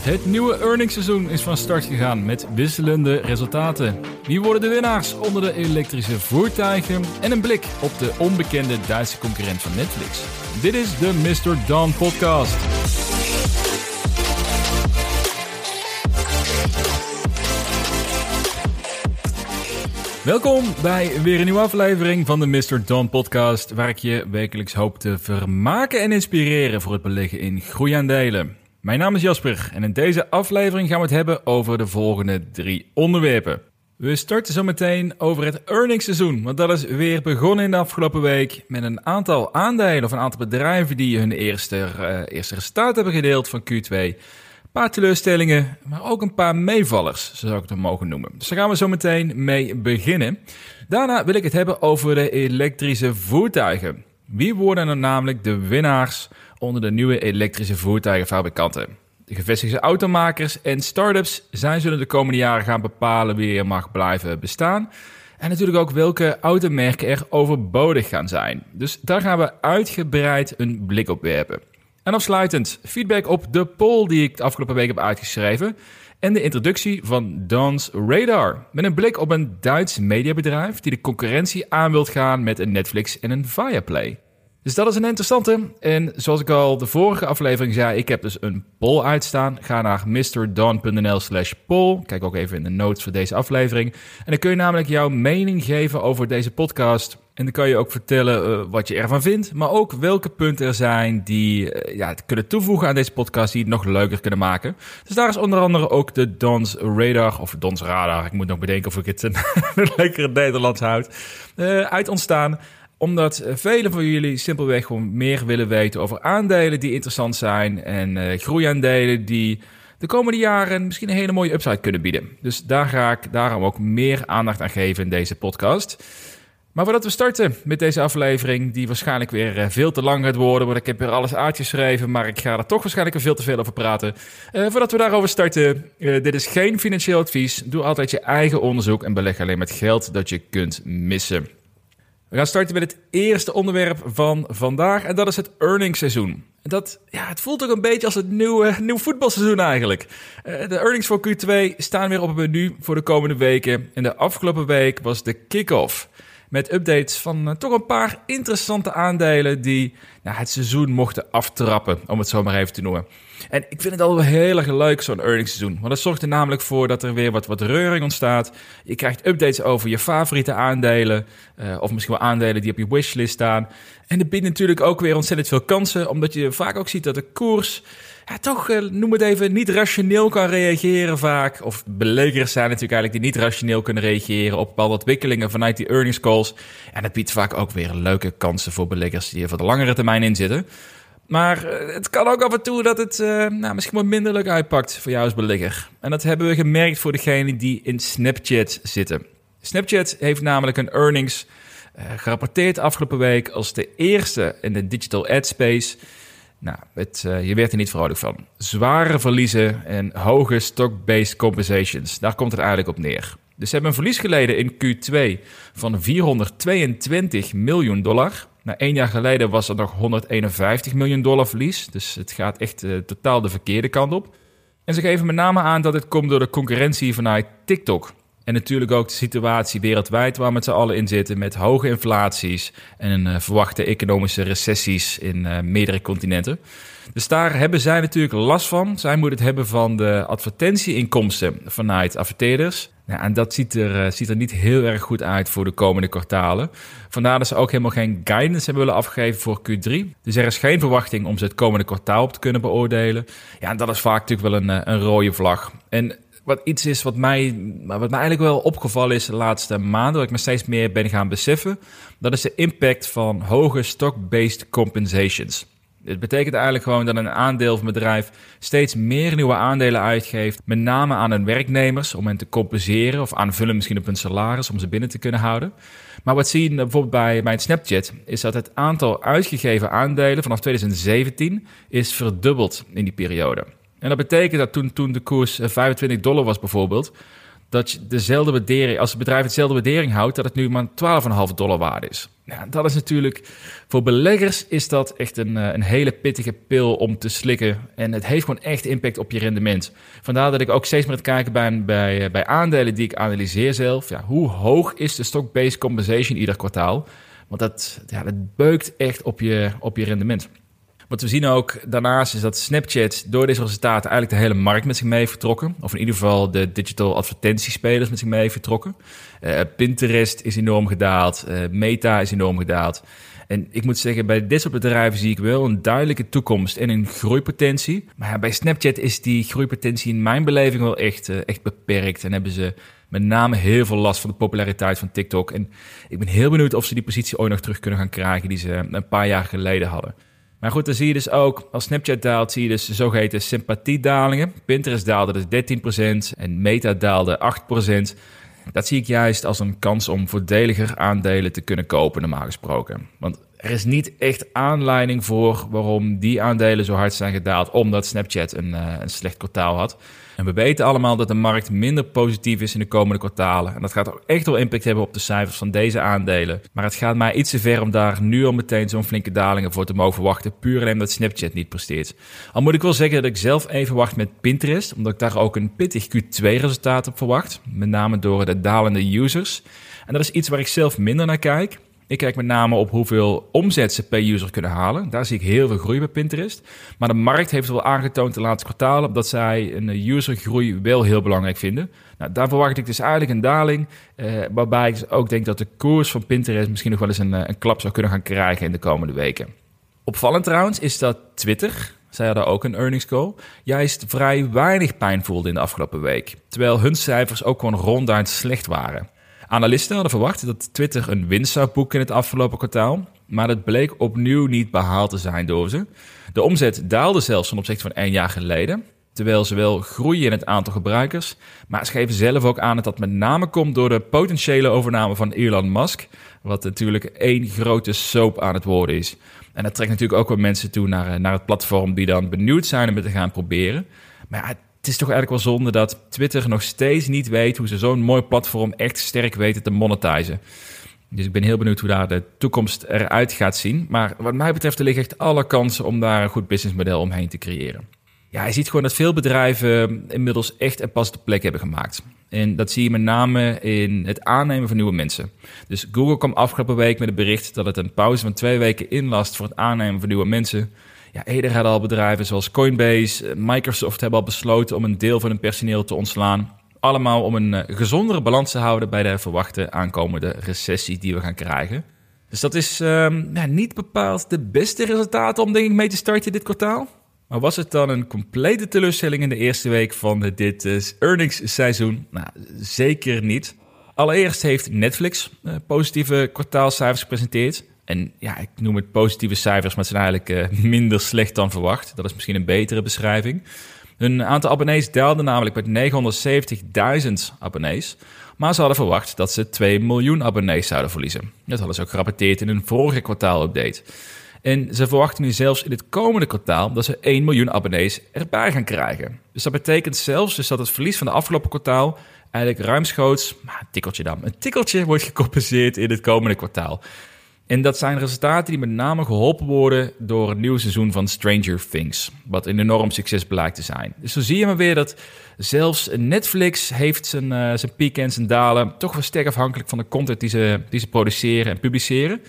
Het nieuwe earningsseizoen is van start gegaan met wisselende resultaten. Wie worden de winnaars onder de elektrische voertuigen? En een blik op de onbekende Duitse concurrent van Netflix. Dit is de Mr. Don Podcast. Welkom bij weer een nieuwe aflevering van de Mr. Don Podcast, waar ik je wekelijks hoop te vermaken en inspireren voor het beleggen in groeiaandelen. Mijn naam is Jasper en in deze aflevering gaan we het hebben over de volgende drie onderwerpen. We starten zo meteen over het earningsseizoen, want dat is weer begonnen in de afgelopen week met een aantal aandelen of een aantal bedrijven die hun eerste, uh, eerste resultaat hebben gedeeld van Q2. Een paar teleurstellingen, maar ook een paar meevallers, zo zou ik het mogen noemen. Dus daar gaan we zo meteen mee beginnen. Daarna wil ik het hebben over de elektrische voertuigen. Wie worden er namelijk de winnaars onder de nieuwe elektrische voertuigenfabrikanten. De gevestigde automakers en start-ups zij zullen de komende jaren gaan bepalen wie er mag blijven bestaan. En natuurlijk ook welke automerken er overbodig gaan zijn. Dus daar gaan we uitgebreid een blik op werpen. En afsluitend feedback op de poll die ik de afgelopen week heb uitgeschreven. En de introductie van Don's Radar. Met een blik op een Duits mediabedrijf die de concurrentie aan wilt gaan met een Netflix en een Viaplay. Dus dat is een interessante. En zoals ik al de vorige aflevering zei, ik heb dus een poll uitstaan. Ga naar mrdon.nl slash poll. Kijk ook even in de notes voor deze aflevering. En dan kun je namelijk jouw mening geven over deze podcast. En dan kan je ook vertellen uh, wat je ervan vindt. Maar ook welke punten er zijn die uh, ja, kunnen toevoegen aan deze podcast. Die het nog leuker kunnen maken. Dus daar is onder andere ook de Dons Radar. Of Dons Radar. Ik moet nog bedenken of ik het een, lekkere Nederlands houd. Uh, uit ontstaan omdat eh, velen van jullie simpelweg gewoon meer willen weten over aandelen die interessant zijn en uh, groeiaandelen die de komende jaren misschien een hele mooie upside kunnen bieden. Dus daar ga ik daarom ook meer aandacht aan geven in deze podcast. Maar voordat we starten met deze aflevering, die waarschijnlijk weer eh, veel te lang gaat worden, want ik heb weer alles uitgeschreven, maar ik ga er toch waarschijnlijk weer veel te veel over praten. Voordat we daarover starten, dit is geen financieel advies. Doe altijd je eigen onderzoek en beleg alleen met geld dat je kunt missen. We gaan starten met het eerste onderwerp van vandaag en dat is het earningsseizoen. Dat, ja, het voelt ook een beetje als het nieuwe, nieuw voetbalseizoen eigenlijk. Uh, de earnings voor Q2 staan weer op het menu voor de komende weken. En de afgelopen week was de kick-off. Met updates van uh, toch een paar interessante aandelen die nou, het seizoen mochten aftrappen, om het zo maar even te noemen. En ik vind het al heel erg leuk, zo'n earningsseizoen. Want dat zorgt er namelijk voor dat er weer wat, wat reuring ontstaat. Je krijgt updates over je favoriete aandelen. Uh, of misschien wel aandelen die op je wishlist staan. En het biedt natuurlijk ook weer ontzettend veel kansen. Omdat je vaak ook ziet dat de koers ja, toch, uh, noem het even, niet rationeel kan reageren vaak. Of beleggers zijn natuurlijk eigenlijk die niet rationeel kunnen reageren op bepaalde ontwikkelingen vanuit die earnings calls. En dat biedt vaak ook weer leuke kansen voor beleggers die er voor de langere termijn in zitten. Maar uh, het kan ook af en toe dat het uh, nou, misschien wat minder leuk uitpakt voor jou als belegger. En dat hebben we gemerkt voor degenen die in Snapchat zitten. Snapchat heeft namelijk een earnings uh, gerapporteerd afgelopen week als de eerste in de digital ad space. Nou, het, uh, je werd er niet vrolijk van. Zware verliezen en hoge stock-based compensations. Daar komt het eigenlijk op neer. Dus ze hebben een verlies geleden in Q2 van 422 miljoen dollar. Nou, één jaar geleden was er nog 151 miljoen dollar verlies. Dus het gaat echt uh, totaal de verkeerde kant op. En ze geven met name aan dat het komt door de concurrentie vanuit TikTok. En natuurlijk ook de situatie wereldwijd waar we met z'n allen in zitten met hoge inflaties en uh, verwachte economische recessies in uh, meerdere continenten. Dus daar hebben zij natuurlijk last van. Zij moeten het hebben van de advertentieinkomsten vanuit adverteerders. Ja, en dat ziet er, uh, ziet er niet heel erg goed uit voor de komende kwartalen. Vandaar dat ze ook helemaal geen guidance hebben willen afgeven voor Q3. Dus er is geen verwachting om ze het komende kwartaal op te kunnen beoordelen. Ja, dat is vaak natuurlijk wel een, een rode vlag. En wat iets is wat mij, wat mij eigenlijk wel opgevallen is de laatste maanden, wat ik me steeds meer ben gaan beseffen, dat is de impact van hoge stock-based compensations. Dit betekent eigenlijk gewoon dat een aandeel van bedrijf steeds meer nieuwe aandelen uitgeeft, met name aan hun werknemers, om hen te compenseren of aanvullen misschien op hun salaris om ze binnen te kunnen houden. Maar wat zie je bijvoorbeeld bij, bij Snapchat, is dat het aantal uitgegeven aandelen vanaf 2017 is verdubbeld in die periode. En dat betekent dat toen, toen de koers 25 dollar was bijvoorbeeld, dat je dezelfde waardering, als het bedrijf hetzelfde waardering houdt, dat het nu maar 12,5 dollar waard is. Ja, dat is natuurlijk, voor beleggers is dat echt een, eh, een hele pittige pil om te slikken. En het heeft gewoon echt impact op je rendement. Vandaar dat ik ook steeds meer het kijken ben bij, eh, bij aandelen die ik analyseer zelf. Ja, hoe hoog is de stock-based compensation ieder kwartaal? Want dat, ja, dat beukt echt op je, op je rendement. Wat we zien ook daarnaast is dat Snapchat door deze resultaten eigenlijk de hele markt met zich mee heeft vertrokken. Of in ieder geval de digital advertentiespelers met zich mee heeft vertrokken. Uh, Pinterest is enorm gedaald. Uh, Meta is enorm gedaald. En ik moet zeggen, bij dit soort bedrijven zie ik wel een duidelijke toekomst en een groeipotentie. Maar bij Snapchat is die groeipotentie in mijn beleving wel echt, uh, echt beperkt. En hebben ze met name heel veel last van de populariteit van TikTok. En ik ben heel benieuwd of ze die positie ooit nog terug kunnen gaan krijgen die ze een paar jaar geleden hadden. Maar goed, dan zie je dus ook, als Snapchat daalt, zie je dus zogeheten sympathiedalingen. Pinterest daalde dus 13% en Meta daalde 8%. Dat zie ik juist als een kans om voordeliger aandelen te kunnen kopen, normaal gesproken. Want er is niet echt aanleiding voor waarom die aandelen zo hard zijn gedaald, omdat Snapchat een, uh, een slecht kwartaal had. En we weten allemaal dat de markt minder positief is in de komende kwartalen. En dat gaat ook echt wel impact hebben op de cijfers van deze aandelen. Maar het gaat mij iets te ver om daar nu al meteen zo'n flinke dalingen voor te mogen verwachten. Puur alleen omdat Snapchat niet presteert. Al moet ik wel zeggen dat ik zelf even wacht met Pinterest. Omdat ik daar ook een pittig Q2-resultaat op verwacht. Met name door de dalende users. En dat is iets waar ik zelf minder naar kijk. Ik kijk met name op hoeveel omzet ze per user kunnen halen. Daar zie ik heel veel groei bij Pinterest. Maar de markt heeft wel aangetoond de laatste kwartalen dat zij een usergroei wel heel belangrijk vinden. Nou, daar verwacht ik dus eigenlijk een daling. Eh, waarbij ik ook denk dat de koers van Pinterest misschien nog wel eens een, eh, een klap zou kunnen gaan krijgen in de komende weken. Opvallend trouwens is dat Twitter, zij hadden ook een earnings call, juist vrij weinig pijn voelde in de afgelopen week. Terwijl hun cijfers ook gewoon ronduit slecht waren. Analisten hadden verwacht dat Twitter een winst zou boeken in het afgelopen kwartaal, maar dat bleek opnieuw niet behaald te zijn door ze. De omzet daalde zelfs ten opzichte van één jaar geleden, terwijl ze wel groeien in het aantal gebruikers, maar ze geven zelf ook aan dat dat met name komt door de potentiële overname van Elon Musk, wat natuurlijk één grote soap aan het worden is. En dat trekt natuurlijk ook wel mensen toe naar, naar het platform die dan benieuwd zijn om het te gaan proberen. Maar ja, het is toch eigenlijk wel zonde dat Twitter nog steeds niet weet hoe ze zo'n mooi platform echt sterk weten te monetizen. Dus ik ben heel benieuwd hoe daar de toekomst eruit gaat zien. Maar wat mij betreft, er liggen echt alle kansen om daar een goed businessmodel omheen te creëren. Ja, je ziet gewoon dat veel bedrijven inmiddels echt een pas de plek hebben gemaakt. En dat zie je met name in het aannemen van nieuwe mensen. Dus Google kwam afgelopen week met het bericht dat het een pauze van twee weken inlast voor het aannemen van nieuwe mensen. Ja, eerder hadden al bedrijven zoals Coinbase, eh, Microsoft hebben al besloten om een deel van hun personeel te ontslaan. Allemaal om een eh, gezondere balans te houden bij de verwachte aankomende recessie die we gaan krijgen. Dus dat is um, ja, niet bepaald de beste resultaten om denk ik mee te starten dit kwartaal. Maar was het dan een complete teleurstelling in de eerste week van dit uh, earningsseizoen? Nou, zeker niet. Allereerst heeft Netflix positieve kwartaalcijfers gepresenteerd. En ja, ik noem het positieve cijfers, maar het zijn eigenlijk uh, minder slecht dan verwacht. Dat is misschien een betere beschrijving. Hun aantal abonnees daalde namelijk met 970.000 abonnees. Maar ze hadden verwacht dat ze 2 miljoen abonnees zouden verliezen. Dat hadden ze ook gerapporteerd in hun vorige kwartaalupdate. En ze verwachten nu zelfs in het komende kwartaal dat ze 1 miljoen abonnees erbij gaan krijgen. Dus dat betekent zelfs dus dat het verlies van de afgelopen kwartaal eigenlijk ruimschoots, maar een tikkeltje dan, een tikkeltje wordt gecompenseerd in het komende kwartaal. En dat zijn resultaten die met name geholpen worden door het nieuwe seizoen van Stranger Things. Wat een enorm succes blijkt te zijn. Dus zo zie je maar weer dat zelfs Netflix heeft zijn, uh, zijn pieken en zijn dalen. Toch wel sterk afhankelijk van de content die ze, die ze produceren en publiceren.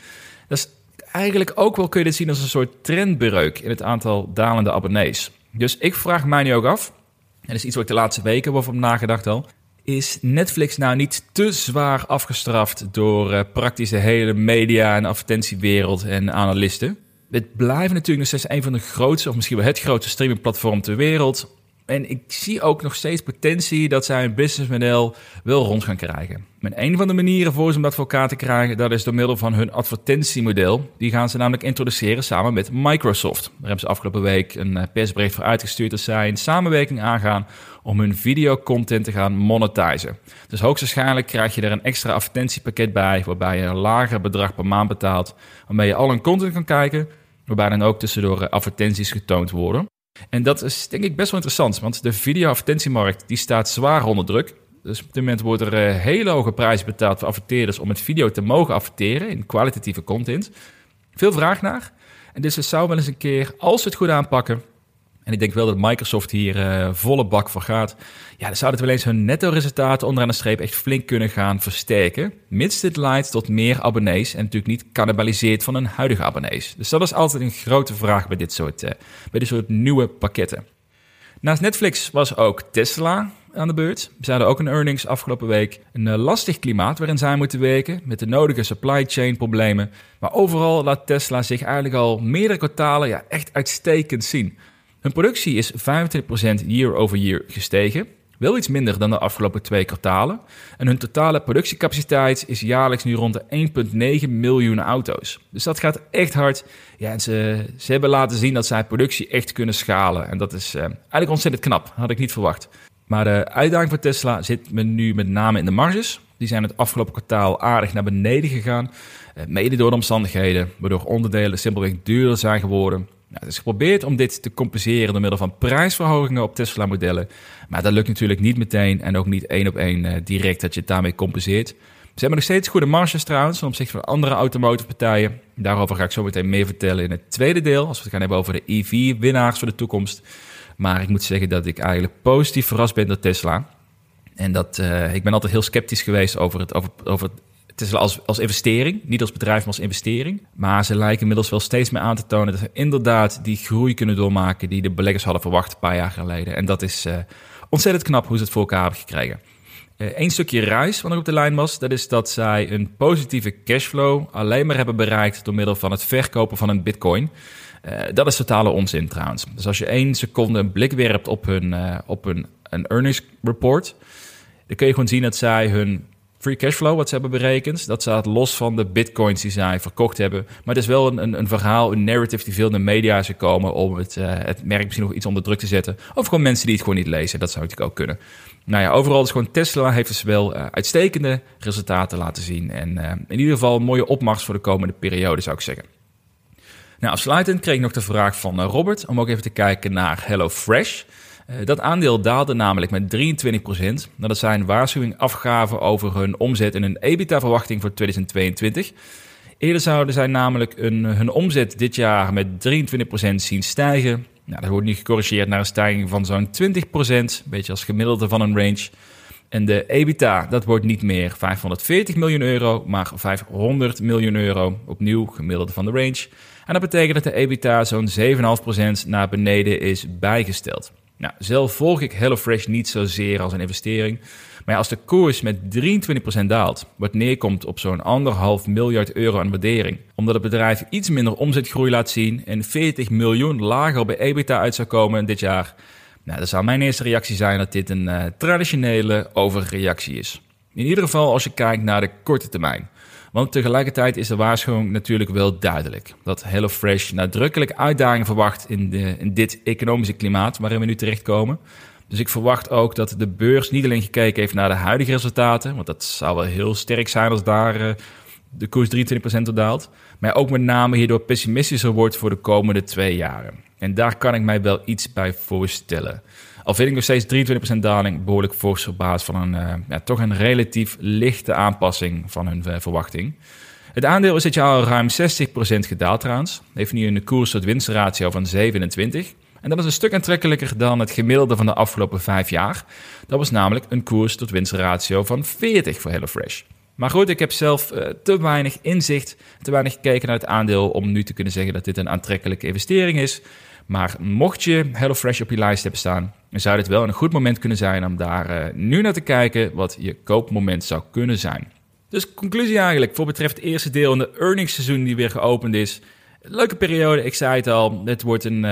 Dat is eigenlijk ook wel, kun je dit zien als een soort trendbreuk in het aantal dalende abonnees. Dus ik vraag mij nu ook af, en dat is iets wat ik de laatste weken over nagedacht al is Netflix nou niet te zwaar afgestraft door uh, praktisch de hele media- en advertentiewereld en analisten? Het blijft natuurlijk nog steeds een van de grootste, of misschien wel het grootste streamingplatform ter wereld. En ik zie ook nog steeds potentie dat zij een businessmodel wel rond gaan krijgen. En een van de manieren voor ze om dat voor elkaar te krijgen, dat is door middel van hun advertentiemodel. Die gaan ze namelijk introduceren samen met Microsoft. Daar hebben ze afgelopen week een eh, persbericht voor uitgestuurd dat zij een samenwerking aangaan om hun videocontent te gaan monetizen. Dus hoogstwaarschijnlijk krijg je er een extra advertentiepakket bij, waarbij je een lager bedrag per maand betaalt, waarmee je al hun content kan kijken, waarbij dan ook tussendoor advertenties getoond worden. En dat is denk ik best wel interessant, want de video-advertentiemarkt die staat zwaar onder druk. Dus op dit moment worden er hele hoge prijzen betaald voor adverteerders om met video te mogen adverteren in kwalitatieve content. Veel vraag naar. En dus het zou wel eens een keer, als we het goed aanpakken, en ik denk wel dat Microsoft hier uh, volle bak voor gaat. Ja, dan zouden het wel eens hun netto-resultaten onderaan de streep echt flink kunnen gaan versterken. Mits dit leidt tot meer abonnees en natuurlijk niet cannibaliseert van hun huidige abonnees. Dus dat is altijd een grote vraag bij dit soort, uh, bij dit soort nieuwe pakketten. Naast Netflix was ook Tesla aan de beurt. Ze hadden ook een earnings afgelopen week. Een uh, lastig klimaat waarin zij moeten werken, met de nodige supply chain problemen. Maar overal laat Tesla zich eigenlijk al meerdere kwartalen ja, echt uitstekend zien. Hun productie is 25% year over year gestegen. Wel iets minder dan de afgelopen twee kwartalen. En hun totale productiecapaciteit is jaarlijks nu rond de 1,9 miljoen auto's. Dus dat gaat echt hard. Ja, en ze, ze hebben laten zien dat zij productie echt kunnen schalen. En dat is uh, eigenlijk ontzettend knap. Had ik niet verwacht. Maar de uitdaging voor Tesla zit me nu met name in de marges. Die zijn het afgelopen kwartaal aardig naar beneden gegaan. Uh, mede door de omstandigheden, waardoor onderdelen simpelweg duurder zijn geworden. Nou, het is geprobeerd om dit te compenseren door middel van prijsverhogingen op Tesla-modellen. Maar dat lukt natuurlijk niet meteen en ook niet één op één uh, direct dat je het daarmee compenseert. Ze hebben nog steeds goede marges trouwens ten opzichte van andere automotive partijen. Daarover ga ik zo meteen meer vertellen in het tweede deel, als we het gaan hebben over de EV-winnaars voor de toekomst. Maar ik moet zeggen dat ik eigenlijk positief verrast ben door Tesla. En dat uh, ik ben altijd heel sceptisch geweest over het, over, over Tesla als, als investering, niet als bedrijf, maar als investering. Maar ze lijken inmiddels wel steeds meer aan te tonen dat ze inderdaad die groei kunnen doormaken die de beleggers hadden verwacht een paar jaar geleden. En dat is uh, ontzettend knap hoe ze het voor elkaar hebben gekregen. Eén uh, stukje ruis wat nog op de lijn was, dat is dat zij een positieve cashflow alleen maar hebben bereikt door middel van het verkopen van een bitcoin. Uh, dat is totale onzin trouwens. Dus als je één seconde een blik werpt op hun, uh, op hun een earnings report, dan kun je gewoon zien dat zij hun free cashflow, wat ze hebben berekend, dat staat los van de bitcoins die zij verkocht hebben. Maar het is wel een, een, een verhaal, een narrative die veel in de media is gekomen om het, uh, het merk misschien nog iets onder druk te zetten. Of gewoon mensen die het gewoon niet lezen, dat zou natuurlijk ook kunnen. Nou ja, overal is gewoon Tesla heeft dus wel uh, uitstekende resultaten laten zien. En uh, in ieder geval een mooie opmars voor de komende periode, zou ik zeggen. Nou, afsluitend kreeg ik nog de vraag van Robert om ook even te kijken naar HelloFresh. Uh, dat aandeel daalde namelijk met 23%. Dat zijn waarschuwing afgaven over hun omzet en hun EBITDA-verwachting voor 2022. Eerder zouden zij namelijk een, hun omzet dit jaar met 23% zien stijgen. Nou, dat wordt nu gecorrigeerd naar een stijging van zo'n 20%, een beetje als gemiddelde van een range. En de EBITDA, dat wordt niet meer 540 miljoen euro, maar 500 miljoen euro. Opnieuw gemiddelde van de range. En dat betekent dat de EBITDA zo'n 7,5% naar beneden is bijgesteld. Nou, zelf volg ik HelloFresh niet zozeer als een investering. Maar als de koers met 23% daalt, wat neerkomt op zo'n anderhalf miljard euro aan waardering, omdat het bedrijf iets minder omzetgroei laat zien en 40 miljoen lager bij EBITDA uit zou komen dit jaar, nou, dan zou mijn eerste reactie zijn dat dit een uh, traditionele overreactie is. In ieder geval als je kijkt naar de korte termijn. Want tegelijkertijd is de waarschuwing natuurlijk wel duidelijk. Dat HelloFresh nadrukkelijk uitdagingen verwacht in, de, in dit economische klimaat waarin we nu terechtkomen. Dus ik verwacht ook dat de beurs niet alleen gekeken heeft naar de huidige resultaten, want dat zou wel heel sterk zijn als daar uh, de koers 23% op daalt, maar ook met name hierdoor pessimistischer wordt voor de komende twee jaren. En daar kan ik mij wel iets bij voorstellen. Al vind ik nog steeds 23% daling behoorlijk fors op basis van een, uh, ja, toch een relatief lichte aanpassing van hun uh, verwachting. Het aandeel is dit jaar al ruim 60% gedaald trouwens. Heeft nu een koers tot winstratio van 27. En dat is een stuk aantrekkelijker dan het gemiddelde van de afgelopen vijf jaar. Dat was namelijk een koers tot winstratio van 40 voor HelloFresh. Maar goed, ik heb zelf uh, te weinig inzicht, te weinig gekeken naar het aandeel om nu te kunnen zeggen dat dit een aantrekkelijke investering is. Maar mocht je HelloFresh op je lijst hebben staan, dan zou dit wel een goed moment kunnen zijn om daar uh, nu naar te kijken wat je koopmoment zou kunnen zijn. Dus conclusie eigenlijk, voor betreft het eerste deel in de earningsseizoen die weer geopend is. Leuke periode, ik zei het al. Het wordt een uh,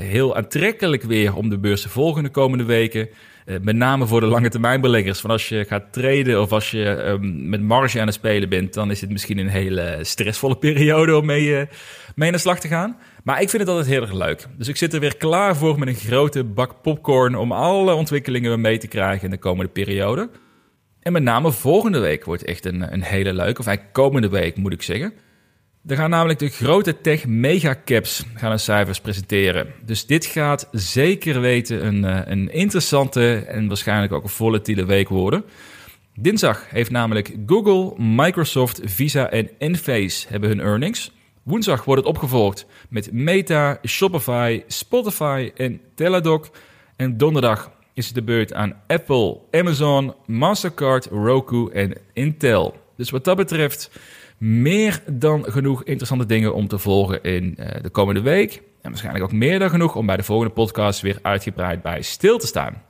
heel aantrekkelijk weer om de beurs te volgen de komende weken. Uh, met name voor de lange termijn beleggers. Als je gaat traden of als je um, met marge aan het spelen bent, dan is het misschien een hele stressvolle periode om mee, mee aan de slag te gaan. Maar ik vind het altijd heel erg leuk. Dus ik zit er weer klaar voor met een grote bak popcorn om alle ontwikkelingen mee te krijgen in de komende periode. En met name volgende week wordt echt een, een hele leuke, of eigenlijk komende week moet ik zeggen. Er gaan namelijk de grote tech megacaps gaan een cijfers presenteren. Dus dit gaat zeker weten een, eh, een interessante en waarschijnlijk ook een volatiele week worden. Dinsdag heeft namelijk Google, Microsoft, Visa en Enphase hebben hun earnings. Woensdag wordt het opgevolgd met Meta, Shopify, Spotify en Teladoc. En donderdag is het de beurt aan Apple, Amazon, Mastercard, Roku en Intel. Dus wat dat betreft meer dan genoeg interessante dingen om te volgen in uh, de komende week. En waarschijnlijk ook meer dan genoeg om bij de volgende podcast weer uitgebreid bij stil te staan.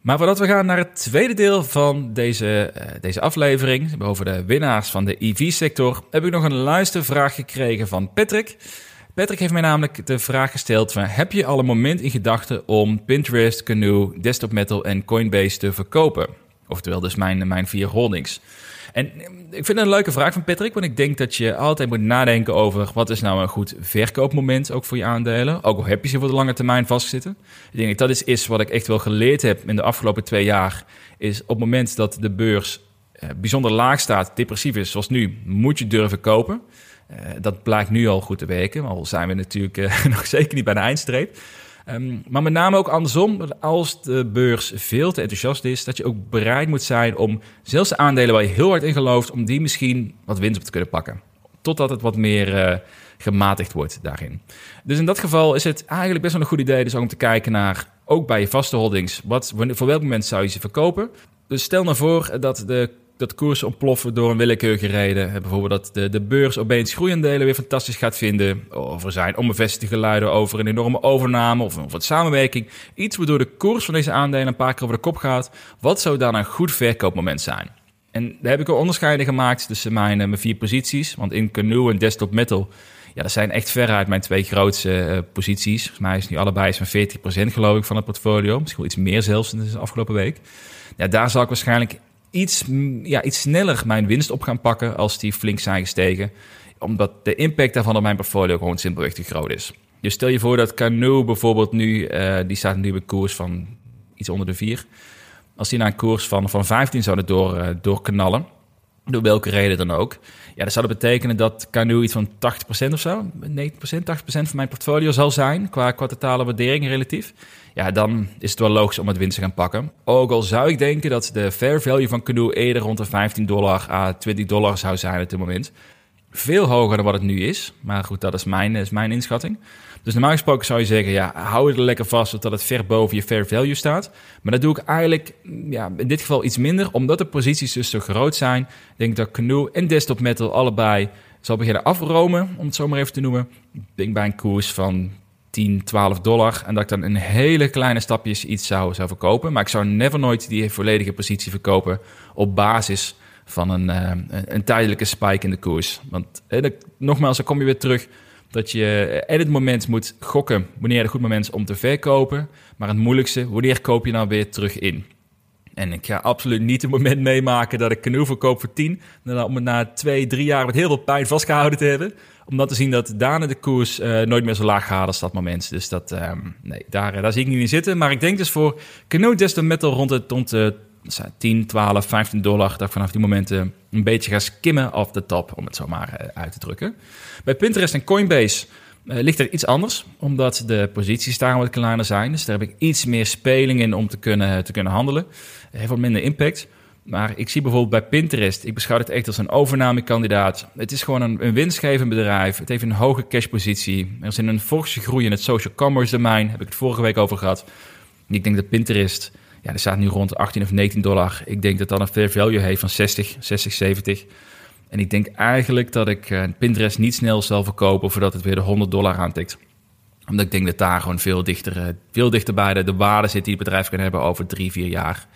Maar voordat we gaan naar het tweede deel van deze, uh, deze aflevering, over de winnaars van de EV-sector, heb ik nog een luistervraag gekregen van Patrick. Patrick heeft mij namelijk de vraag gesteld: van, heb je al een moment in gedachten om Pinterest, Canoe, Desktop Metal en Coinbase te verkopen? Oftewel dus mijn, mijn vier holdings. En ik vind het een leuke vraag van Patrick, want ik denk dat je altijd moet nadenken over wat is nou een goed verkoopmoment ook voor je aandelen. Ook al heb je ze voor de lange termijn vastzitten. Ik denk dat is, is wat ik echt wel geleerd heb in de afgelopen twee jaar. Is op het moment dat de beurs eh, bijzonder laag staat, depressief is zoals nu, moet je durven kopen. Uh, dat blijkt nu al goed te werken, al zijn we natuurlijk uh, nog zeker niet bij de eindstreep. Um, maar met name ook andersom, als de beurs veel te enthousiast is, dat je ook bereid moet zijn om zelfs de aandelen waar je heel hard in gelooft, om die misschien wat winst op te kunnen pakken. Totdat het wat meer uh, gematigd wordt daarin. Dus in dat geval is het eigenlijk best wel een goed idee dus om te kijken naar, ook bij je vaste holdings, wat, voor welk moment zou je ze verkopen. Dus stel nou voor dat de dat koersen ontploffen door een willekeurige reden. Bijvoorbeeld dat de, de beurs opeens groeiendelen weer fantastisch gaat vinden. Of er zijn onbevestigde geluiden over een enorme overname of, een samenwerking. Iets waardoor de koers van deze aandelen een paar keer over de kop gaat. Wat zou dan een goed verkoopmoment zijn? En daar heb ik al onderscheiden gemaakt tussen mijn, eh, mijn vier posities. Want in Canoe en Desktop Metal, ja, dat zijn echt veruit mijn twee grootste uh, posities. Volgens mij is nu allebei zo'n 40% geloof ik van het portfolio. Misschien wel iets meer zelfs in de afgelopen week. Ja, daar zal ik waarschijnlijk iets, ja, iets sneller mijn winst op gaan pakken als die flink zijn gestegen. Omdat de impact daarvan op mijn portfolio gewoon simpelweg te groot is. Dus stel je voor dat Canoe bijvoorbeeld nu, uh, die staat nu bij koers van iets onder de 4. Als die naar een koers van, van 15 zouden door, uh, doorknallen, door welke reden dan ook. Ja, dat zou dat betekenen dat Canoe iets van 80% of zo, 90%, 80% van mijn portfolio zal zijn, qua, qua totale waardering relatief ja, dan is het wel logisch om het winst te gaan pakken. Ook al zou ik denken dat de fair value van Canoe eerder rond de 15 dollar à 20 dollar zou zijn op dit moment. Veel hoger dan wat het nu is. Maar goed, dat is mijn, is mijn inschatting. Dus normaal gesproken zou je zeggen, ja, hou het er lekker vast zodat het ver boven je fair value staat. Maar dat doe ik eigenlijk ja, in dit geval iets minder, omdat de posities dus zo groot zijn. Ik denk dat Canoe en Desktop Metal allebei zal beginnen afromen, om het zo maar even te noemen. Ik denk bij een koers van 10, 12 dollar. En dat ik dan in hele kleine stapjes iets zou, zou verkopen. Maar ik zou never nooit die volledige positie verkopen op basis van een, uh, een, tijdelijke spike in de koers. Want eh, nogmaals, dan kom je weer terug dat je het moment moet gokken wanneer het goed moment is om te verkopen. Maar het moeilijkste, wanneer koop je nou weer terug in? En ik ga absoluut niet het moment meemaken dat ik canoe verkoop voor 10. Om het na twee, drie jaar met heel veel pijn vastgehouden te hebben om dan te zien dat daarna de koers uh, nooit meer zo laag gaat als dat moment. Dus dat, um, nee, daar, eh, daar zie ik niet in zitten. Maar ik denk dus voor Canoe Desktop Metal rond het rond de 10, 12, 15 dollar. Dat ik vanaf die momenten een beetje ga skimmen off de top, om het zo maar uh, uit te drukken. Bij Pinterest en Coinbase uh, ligt er iets anders, omdat de posities daar wat kleiner zijn. Dus daar heb ik iets meer speling in om te kunnen, te kunnen handelen. Heeft wat minder impact. Maar ik zie bijvoorbeeld bij Pinterest, ik beschouw het echt als een overnamekandidaat. Het is gewoon een, een winstgevend bedrijf. Het heeft een hoge cashpositie. Er is een forse groei in het social commerce domein. Heb ik het vorige week over gehad. Ik denk dat Pinterest, ja, er staat nu rond 18 of 19 dollar. Ik denk dat dat een fair value heeft van 60, 60, 70. En ik denk eigenlijk dat ik uh, Pinterest niet snel zal verkopen voordat het weer de 100 dollar aantikt. Omdat ik denk dat daar gewoon veel dichter, veel dichter bij de, de waarde zit die het bedrijf kan hebben over drie, vier jaar.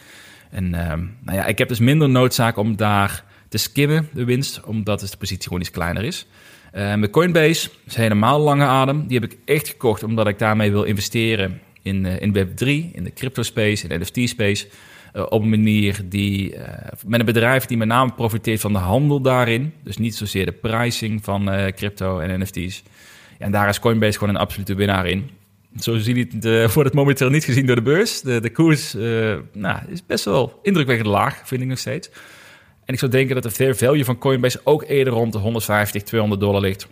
En uh, nou ja, ik heb dus minder noodzaak om daar te skimmen, de winst, omdat dus de positie gewoon iets kleiner is. Uh, met Coinbase is helemaal lange adem. Die heb ik echt gekocht omdat ik daarmee wil investeren in, uh, in Web3, in de crypto space, in de NFT space. Uh, op een manier die, met een bedrijf die met name profiteert van de handel daarin. Dus niet zozeer de pricing van crypto en NFT's. Ja, en daar is Coinbase gewoon een absolute winnaar in. Zo zie je het, wordt het momenteel niet gezien door de beurs. De, de koers nou, is best wel indrukwekkend laag, vind ik nog steeds. En ik zou denken dat de fair value van Coinbase ook eerder rond de 150, 200 dollar ligt.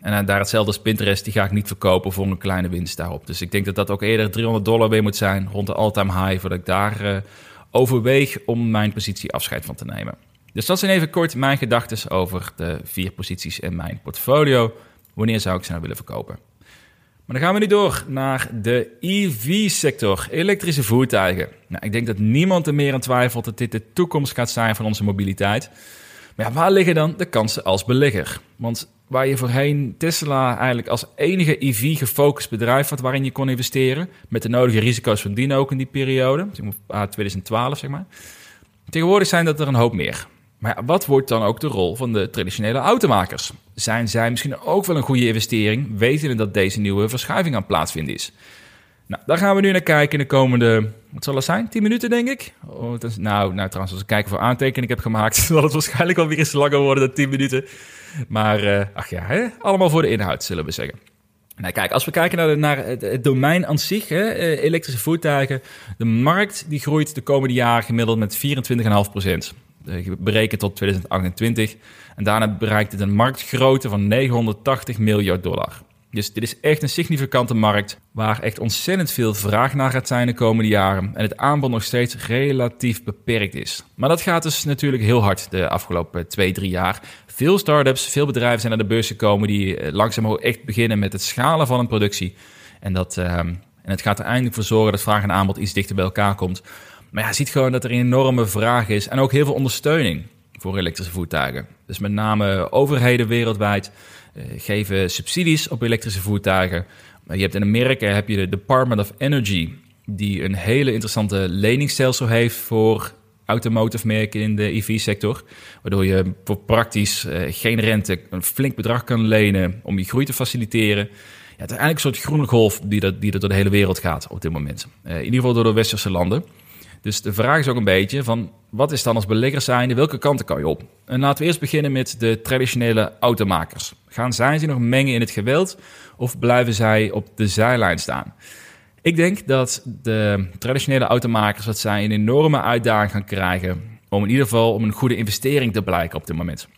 En uh, daar hetzelfde als Pinterest, die ga ik niet verkopen voor een kleine winst daarop. Dus ik denk dat dat ook eerder 300 dollar weer moet zijn, rond de all-time high, voordat ik daar uh, overweeg om mijn positie afscheid van te nemen. Dus dat zijn even kort mijn gedachten over de vier posities in mijn portfolio. Wanneer zou ik ze nou willen verkopen? Maar dan gaan we nu door naar de EV-sector, elektrische voertuigen. Nou, ik denk dat niemand er meer aan twijfelt dat dit de toekomst gaat zijn van onze mobiliteit. Maar waar liggen dan de kansen als belegger? Want waar je voorheen Tesla eigenlijk als enige EV gefocust bedrijf had waarin je kon investeren, met de nodige risico's van dien ook in die periode, 2012 zeg maar. Tegenwoordig zijn dat er een hoop meer. Maar wat wordt dan ook de rol van de traditionele automakers? Zijn zij misschien ook wel een goede investering, wetende dat deze nieuwe verschuiving aan plaatsvinden is? Nou, daar gaan we nu naar kijken in de komende, wat zal het zijn, 10 minuten denk ik? Oh, nou, nou, trouwens, als ik kijken voor aantekeningen heb gemaakt, zal het waarschijnlijk alweer eens langer worden dan 10 minuten. Maar, uh, ach ja, hè? allemaal voor de inhoud, zullen we zeggen. Nou, kijk, als we kijken naar, het, domein aan zich, hè, eh, elektrische voertuigen, de markt die groeit de komende jaren gemiddeld met 24,5 procent. Eh, berekend tot 2028. En daarna bereikt het een marktgrootte van 980 miljard dollar. Dus dit is echt een significante markt waar echt ontzettend veel vraag naar gaat zijn de komende jaren en het aanbod nog steeds relatief beperkt is. Maar dat gaat dus natuurlijk heel hard de afgelopen twee, drie jaar. Veel startups, veel bedrijven zijn naar de beurs gekomen die eh, langzaam echt beginnen met het schalen van een productie. En, dat, uh, en het gaat er eindelijk voor zorgen dat vraag en aanbod iets dichter bij elkaar komt. Maar ja, je ziet gewoon dat er een enorme vraag is en ook heel veel ondersteuning voor elektrische voertuigen. Dus met name overheden wereldwijd geven subsidies op elektrische voertuigen. Je hebt in Amerika heb je de Department of Energy, die een hele interessante leningsstelsel heeft voor automotive merken in de EV-sector. Waardoor je voor praktisch uh, geen rente een flink bedrag kan lenen om je groei te faciliteren. Ja, het is eigenlijk een soort groene golf die, dat, die door de hele wereld gaat op dit moment. in ieder geval door de westerse landen. Dus de vraag is ook een beetje van wat is dan als belegger zijnde, welke kanten kan je op? En laten we eerst beginnen met de traditionele automakers. Gaan zij zich nog mengen in het geweld of blijven zij op de zijlijn staan? Ik denk dat de traditionele automakers dat zij een enorme uitdaging gaan krijgen om in ieder geval om een goede investering te blijken op dit moment.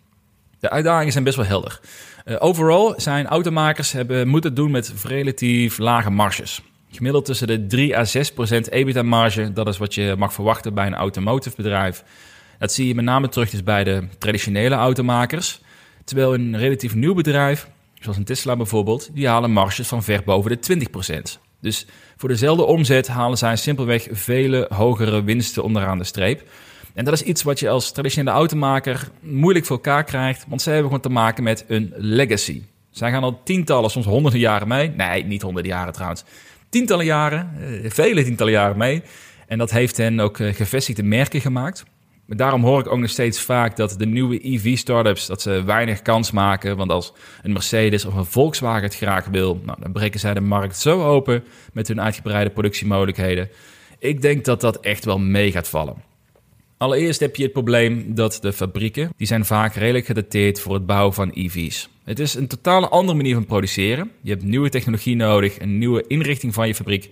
De uitdagingen zijn best wel helder. Uh, overal zijn automakers hebben moeten doen met relatief lage marges. Gemiddeld tussen de 3 à 6 procent EBITDA-marge. Dat is wat je mag verwachten bij een automotive bedrijf. Dat zie je met name terug dus bij de traditionele automakers. Terwijl een relatief nieuw bedrijf, zoals een Tesla bijvoorbeeld, die halen marges van ver boven de 20 procent. Dus voor dezelfde omzet halen zij simpelweg vele hogere winsten onderaan de streep. En dat is iets wat je als traditionele automaker moeilijk voor elkaar krijgt, want ze hebben gewoon te maken met een legacy. Zij gaan al tientallen, soms honderden jaren mee. Nee, niet honderden jaren trouwens tientallen jaren, eh, vele tientallen jaren mee. En dat heeft hen ook eh, gevestigde merken gemaakt. Maar daarom hoor ik ook nog steeds vaak dat de nieuwe EV-startups dat ze weinig kans maken. Want als een Mercedes of een Volkswagen het graag wil, nou, dan breken zij de markt zo open met hun uitgebreide productiemogelijkheden. Ik denk dat dat echt wel mee gaat vallen. Allereerst heb je het probleem dat de fabrieken, die zijn vaak redelijk gedateerd voor het bouwen van EV's. Het is een totaal andere manier van produceren. Je hebt nieuwe technologie nodig, een nieuwe inrichting van je fabriek.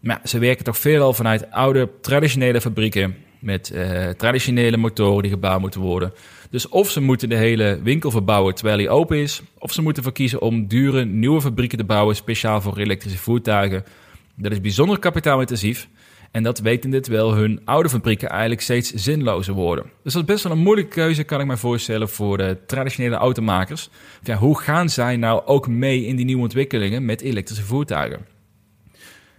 Maar ze werken toch veelal vanuit oude, traditionele fabrieken met uh, traditionele motoren die gebouwd moeten worden. Dus of ze moeten de hele winkel verbouwen terwijl hij open is, of ze moeten verkiezen om dure nieuwe fabrieken te bouwen speciaal voor elektrische voertuigen. Dat is bijzonder kapitaalintensief. En dat wetende terwijl hun oude fabrieken eigenlijk steeds zinlozer worden. Dus dat is best wel een moeilijke keuze, kan ik me voorstellen, voor de traditionele automakers. Hoe gaan zij nou ook mee in die nieuwe ontwikkelingen met elektrische voertuigen?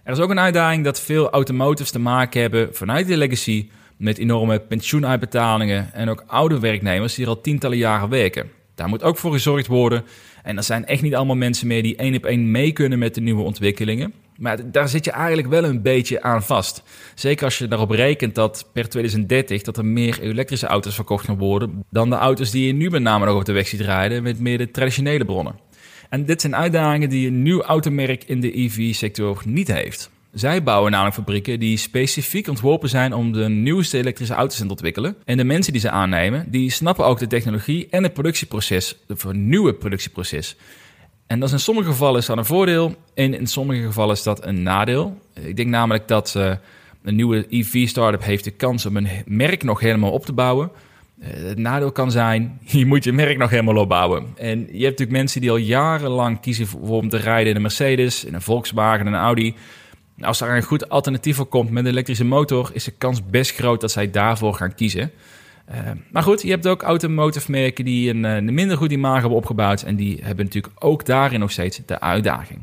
Er is ook een uitdaging dat veel automotives te maken hebben vanuit de legacy met enorme pensioenuitbetalingen en ook oude werknemers die er al tientallen jaren werken. Daar moet ook voor gezorgd worden. En er zijn echt niet allemaal mensen meer die één op één mee kunnen met de nieuwe ontwikkelingen. Maar daar zit je eigenlijk wel een beetje aan vast. Zeker als je daarop rekent dat per 2030 dat er meer elektrische auto's verkocht gaan worden dan de auto's die je nu met name nog op de weg ziet rijden met meer de traditionele bronnen. En dit zijn uitdagingen die een nieuw automerk in de EV-sector niet heeft. Zij bouwen namelijk fabrieken die specifiek ontworpen zijn om de nieuwste elektrische auto's te ontwikkelen. En de mensen die ze aannemen, die snappen ook de technologie en het productieproces, het nieuwe productieproces. En dat is in sommige gevallen is dat een voordeel en in sommige gevallen is dat een nadeel. Ik denk namelijk dat uh, een nieuwe EV-startup heeft de kans om een merk nog helemaal op te bouwen. het nadeel kan zijn, je moet je merk nog helemaal opbouwen. En je hebt natuurlijk mensen die al jarenlang kiezen voor om te rijden in een Mercedes, in een Volkswagen, een Audi. Als er een goed alternatief voor komt met een elektrische motor, is de kans best groot dat zij daarvoor gaan kiezen. Uh, maar goed, je hebt ook automotive-merken die een, een, minder goed imago hebben opgebouwd. En die hebben natuurlijk ook daarin nog steeds de uitdaging.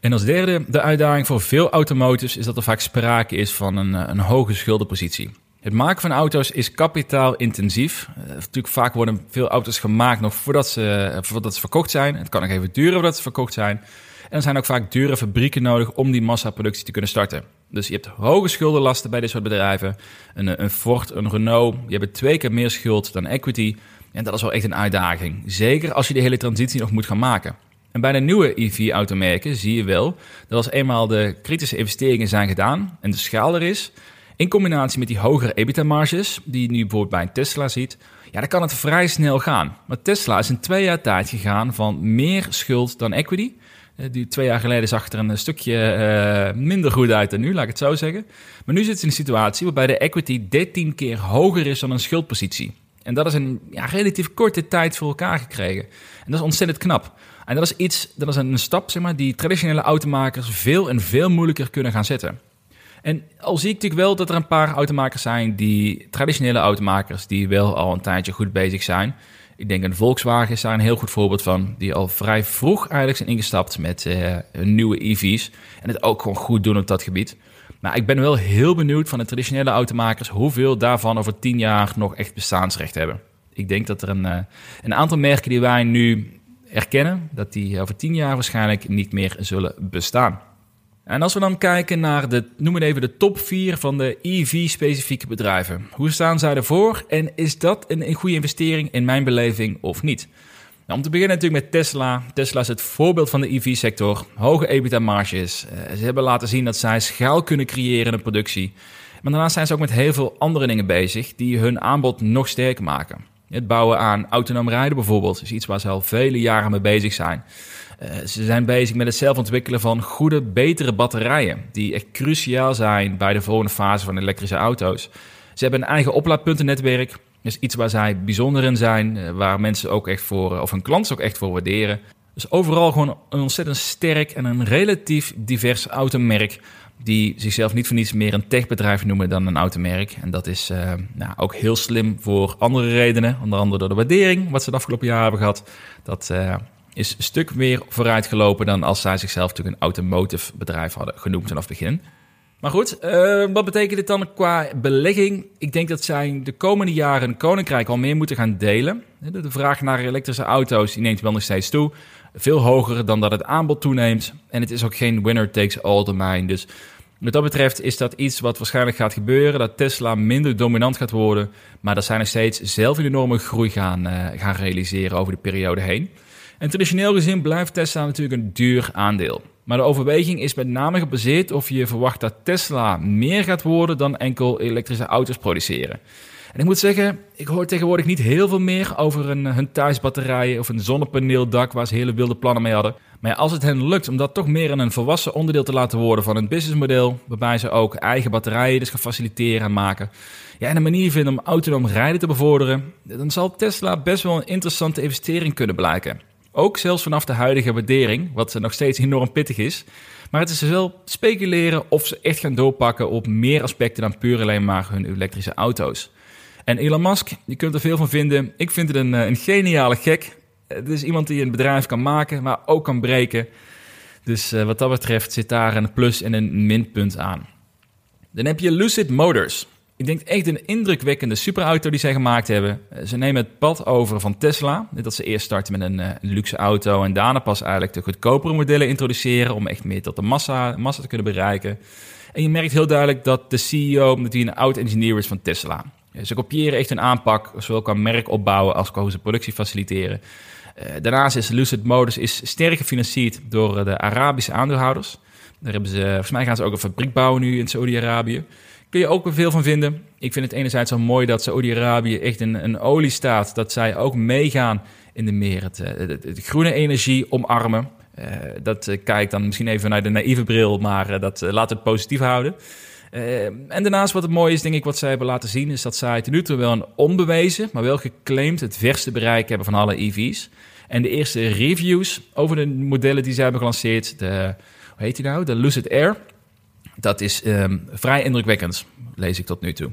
En als derde, de uitdaging voor veel automotives is dat er vaak sprake is van een, een hoge schuldenpositie. Het maken van auto's is kapitaalintensief. Natuurlijk vaak worden veel auto's gemaakt nog voordat ze, voordat ze verkocht zijn. Het kan nog even duren voordat ze verkocht zijn. En er zijn ook vaak dure fabrieken nodig om die massaproductie te kunnen starten. Dus je hebt hoge schuldenlasten bij dit soort bedrijven. Een, een Ford, een Renault, die hebben twee keer meer schuld dan equity. En dat is wel echt een uitdaging. Zeker als je de hele transitie nog moet gaan maken. En bij de nieuwe EV-automerken zie je wel dat als eenmaal de kritische investeringen zijn gedaan en de schaal er is, in combinatie met die hogere EBITDA-marges, die je nu bijvoorbeeld bij een Tesla ziet, ja, dan kan het vrij snel gaan. Maar Tesla is in twee jaar tijd gegaan van meer schuld dan equity. Eh, die twee jaar geleden zag er een stukje uh, minder goed uit dan nu, laat ik het zo zeggen. Maar nu zit ze in een situatie waarbij de equity 13 keer hoger is dan een schuldpositie. En dat is in ja, relatief korte tijd voor elkaar gekregen. En dat is ontzettend knap. En dat is iets, dat is een stap, zeg maar, die traditionele automakers veel en veel moeilijker kunnen gaan zetten. En al zie ik natuurlijk wel dat er een paar automakers zijn die traditionele automakers die wel al een tijdje goed bezig zijn. Ik denk een Volkswagen is daar een heel goed voorbeeld van, die al vrij vroeg eigenlijk zijn ingestapt met uh, nieuwe EV's en het ook gewoon goed doen op dat gebied. Maar ik ben wel heel benieuwd van de traditionele automakers hoeveel daarvan over tien jaar nog echt bestaansrecht hebben. Ik denk dat er een, uh, een aantal merken die wij nu erkennen, dat die over tien jaar waarschijnlijk niet meer zullen bestaan. En als we dan kijken naar de, noem het even de top 4 van de EV-specifieke bedrijven. Hoe staan zij ervoor en is dat een, een goede investering in mijn beleving of niet? Nou, om te beginnen natuurlijk met Tesla. Tesla is het voorbeeld van de EV-sector. Hoge EBITDA-marges. Uh, ze hebben laten zien dat zij schaal kunnen creëren in de productie. Maar daarnaast zijn ze ook met heel veel andere dingen bezig die hun aanbod nog sterker maken. Het bouwen aan autonoom rijden bijvoorbeeld is iets waar ze al vele jaren mee bezig zijn. Uh, ze zijn bezig met het zelf ontwikkelen van goede, betere batterijen, die echt cruciaal zijn bij de volgende fase van elektrische auto's. Ze hebben een eigen oplaadpuntennetwerk. Is iets waar zij bijzonder in zijn, uh, waar mensen ook echt voor, of hun klanten ook echt voor waarderen. Dus overal gewoon een ontzettend sterk en een relatief divers automerk die zichzelf niet voor niets meer een techbedrijf noemen dan een automerk. En dat is nou, ook heel slim voor andere redenen. Onder andere door de waardering, wat ze de afgelopen jaren hebben gehad. Dat is een stuk meer vooruitgelopen dan als zij zichzelf natuurlijk een automotive bedrijf hadden genoemd vanaf het begin. Maar goed, uh, wat betekent dit dan qua belegging? Ik denk dat zij de komende jaren koninkrijk al meer moeten gaan delen. De vraag naar elektrische auto's neemt wel nog steeds toe. Veel hoger dan dat het aanbod toeneemt. En het is ook geen winner takes all domein. Dus wat dat betreft is dat iets wat waarschijnlijk gaat gebeuren. Dat Tesla minder dominant gaat worden. Maar dat zij nog steeds zelf een enorme groei gaan, uh, gaan realiseren over de periode heen. En traditioneel gezien blijft Tesla natuurlijk een duur aandeel. Maar de overweging is met name gebaseerd of je verwacht dat Tesla meer gaat worden dan enkel elektrische auto's produceren. En ik moet zeggen, ik hoor tegenwoordig niet heel veel meer over een, hun thuisbatterijen of een zonnepaneeldak waar ze hele wilde plannen mee hadden. Maar als het hen lukt om dat toch meer een volwassen onderdeel te laten worden van hun businessmodel, waarbij ze ook eigen batterijen dus gaan faciliteren en maken, ja, en een manier vinden om autonoom rijden te bevorderen, dan zal Tesla best wel een interessante investering kunnen blijken. Ook zelfs vanaf de huidige waardering, wat nog steeds enorm pittig is. Maar het is dus wel speculeren of ze echt gaan doorpakken op meer aspecten dan puur alleen maar hun elektrische auto's. En Elon Musk, je kunt er veel van vinden. Ik vind het een, eh, een geniale gek. Het is iemand die een bedrijf kan maken, maar ook kan breken. Dus uh, wat dat betreft zit daar een plus en een minpunt aan. Dan heb je Lucid Motors. Ik denk echt een indrukwekkende superauto die zij gemaakt hebben. Eh, ze nemen het pad over van Tesla. Dat ze eerst starten met een, een luxe auto en daarna pas eigenlijk de goedkopere modellen introduceren om echt meer tot de massa, massa te kunnen bereiken. En je merkt heel duidelijk dat de CEO, hij een oud-engineer is van Tesla. Ze kopiëren echt een aanpak, zowel qua merk opbouwen als qua productie faciliteren. Uh, daarnaast is Lucid Motors is sterk gefinancierd door de Arabische aandeelhouders. Daar hebben ze, volgens mij gaan ze ook een fabriek bouwen nu in Saudi-Arabië. Kun je ook veel van vinden. Ik vind het enerzijds zo mooi dat Saudi-Arabië echt een, een oliestaat, dat zij ook meegaan in de meer het, het groene energie omarmen. Uh, dat uh, kijk dan misschien even naar de naïeve bril, maar dat laat het positief houden. En daarnaast wat het mooie is, denk ik, wat zij hebben laten zien, is dat zij ten nu toe wel een onbewezen, maar wel geclaimd het verste bereik hebben van alle EV's. En de eerste reviews over de modellen die zij hebben gelanceerd, de, hoe heet die nou? De Lucid Air. Dat is um, vrij indrukwekkend, lees ik tot nu toe.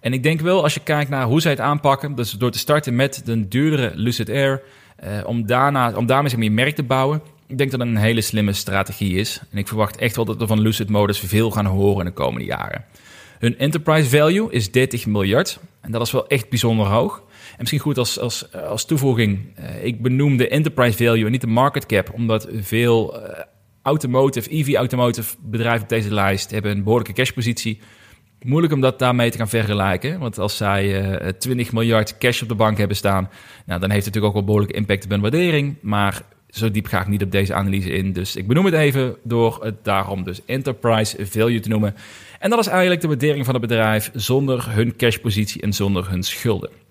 En ik denk wel, als je kijkt naar hoe zij het aanpakken, dus door te starten met de duurdere Lucid Air, uh, om, daarna, om daarmee meer merk te bouwen, ik denk dat het een hele slimme strategie is. En ik verwacht echt wel dat we van Lucid Motors veel gaan horen in de komende jaren. Hun enterprise value is 30 miljard. En dat is wel echt bijzonder hoog. En misschien goed als, als, als toevoeging. Uh, ik benoem de enterprise value en niet de market cap. Omdat veel uh, automotive, EV automotive bedrijven op deze lijst hebben een behoorlijke cashpositie. Moeilijk om dat daarmee te gaan vergelijken. Want als zij uh, 20 miljard cash op de bank hebben staan, nou, dan heeft het natuurlijk ook wel behoorlijke impact op hun waardering. Maar zo diep ga ik niet op deze analyse in. Dus ik benoem het even door het daarom dus enterprise value te noemen. En dat is eigenlijk de waardering van het bedrijf zonder hun cashpositie en zonder hun schulden.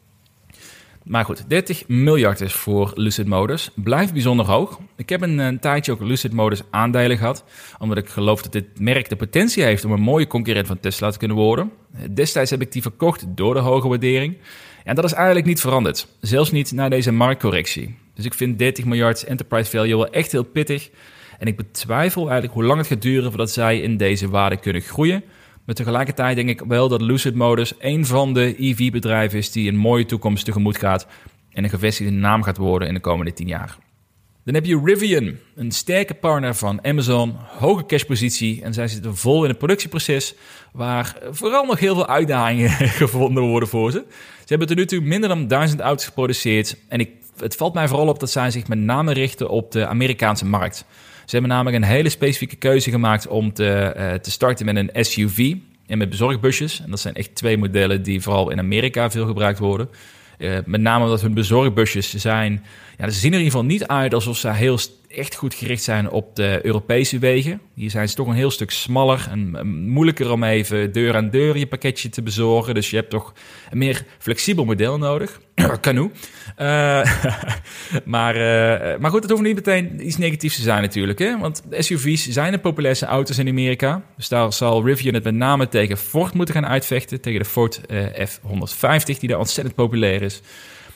Maar goed, 30 miljard is voor Lucid Motors. Blijft bijzonder hoog. Ik heb een, tijdje ook Lucid Motors aandelen gehad. Omdat ik geloof dat dit merk de potentie heeft om een mooie concurrent van Tesla te kunnen worden. Destijds heb ik die verkocht door de hoge waardering. En dat is eigenlijk niet veranderd. Zelfs niet na deze marktcorrectie. Dus ik vind 30 miljard enterprise value wel echt heel pittig. En ik betwijfel eigenlijk hoe lang het gaat duren voordat zij in deze waarde kunnen groeien. Maar tegelijkertijd denk ik wel dat Lucid Motors een van de EV-bedrijven is die een mooie toekomst tegemoet gaat en een gevestigde naam gaat worden in de komende 10 jaar. Dan heb je Rivian, een sterke partner van Amazon, hoge cashpositie en zij zitten vol in het productieproces waar vooral nog heel veel uitdagingen gevonden worden voor ze. Ze hebben tot nu toe minder dan 1000 auto's geproduceerd en ik, het valt mij vooral op dat zij zich met name richten op de Amerikaanse markt. Ze hebben namelijk een hele specifieke keuze gemaakt om te, uh, te starten met een SUV en met bezorgbusjes. En dat zijn echt twee modellen die vooral in Amerika veel gebruikt worden. Uh, met name omdat hun bezorgbusjes zijn. Ja, ze zien er in ieder geval niet uit alsof ze heel echt goed gericht zijn op de Europese wegen. Hier zijn ze toch een heel stuk smaller en moeilijker om even deur aan deur je pakketje te bezorgen. Dus je hebt toch een meer flexibel model nodig. Canoe. Uh, maar, uh, maar goed, het hoeft niet meteen iets negatiefs te zijn natuurlijk. Hè? Want SUV's zijn de populairste auto's in Amerika. Dus daar zal Rivian het met name tegen Ford moeten gaan uitvechten. Tegen de Ford uh, F-150, die daar ontzettend populair is.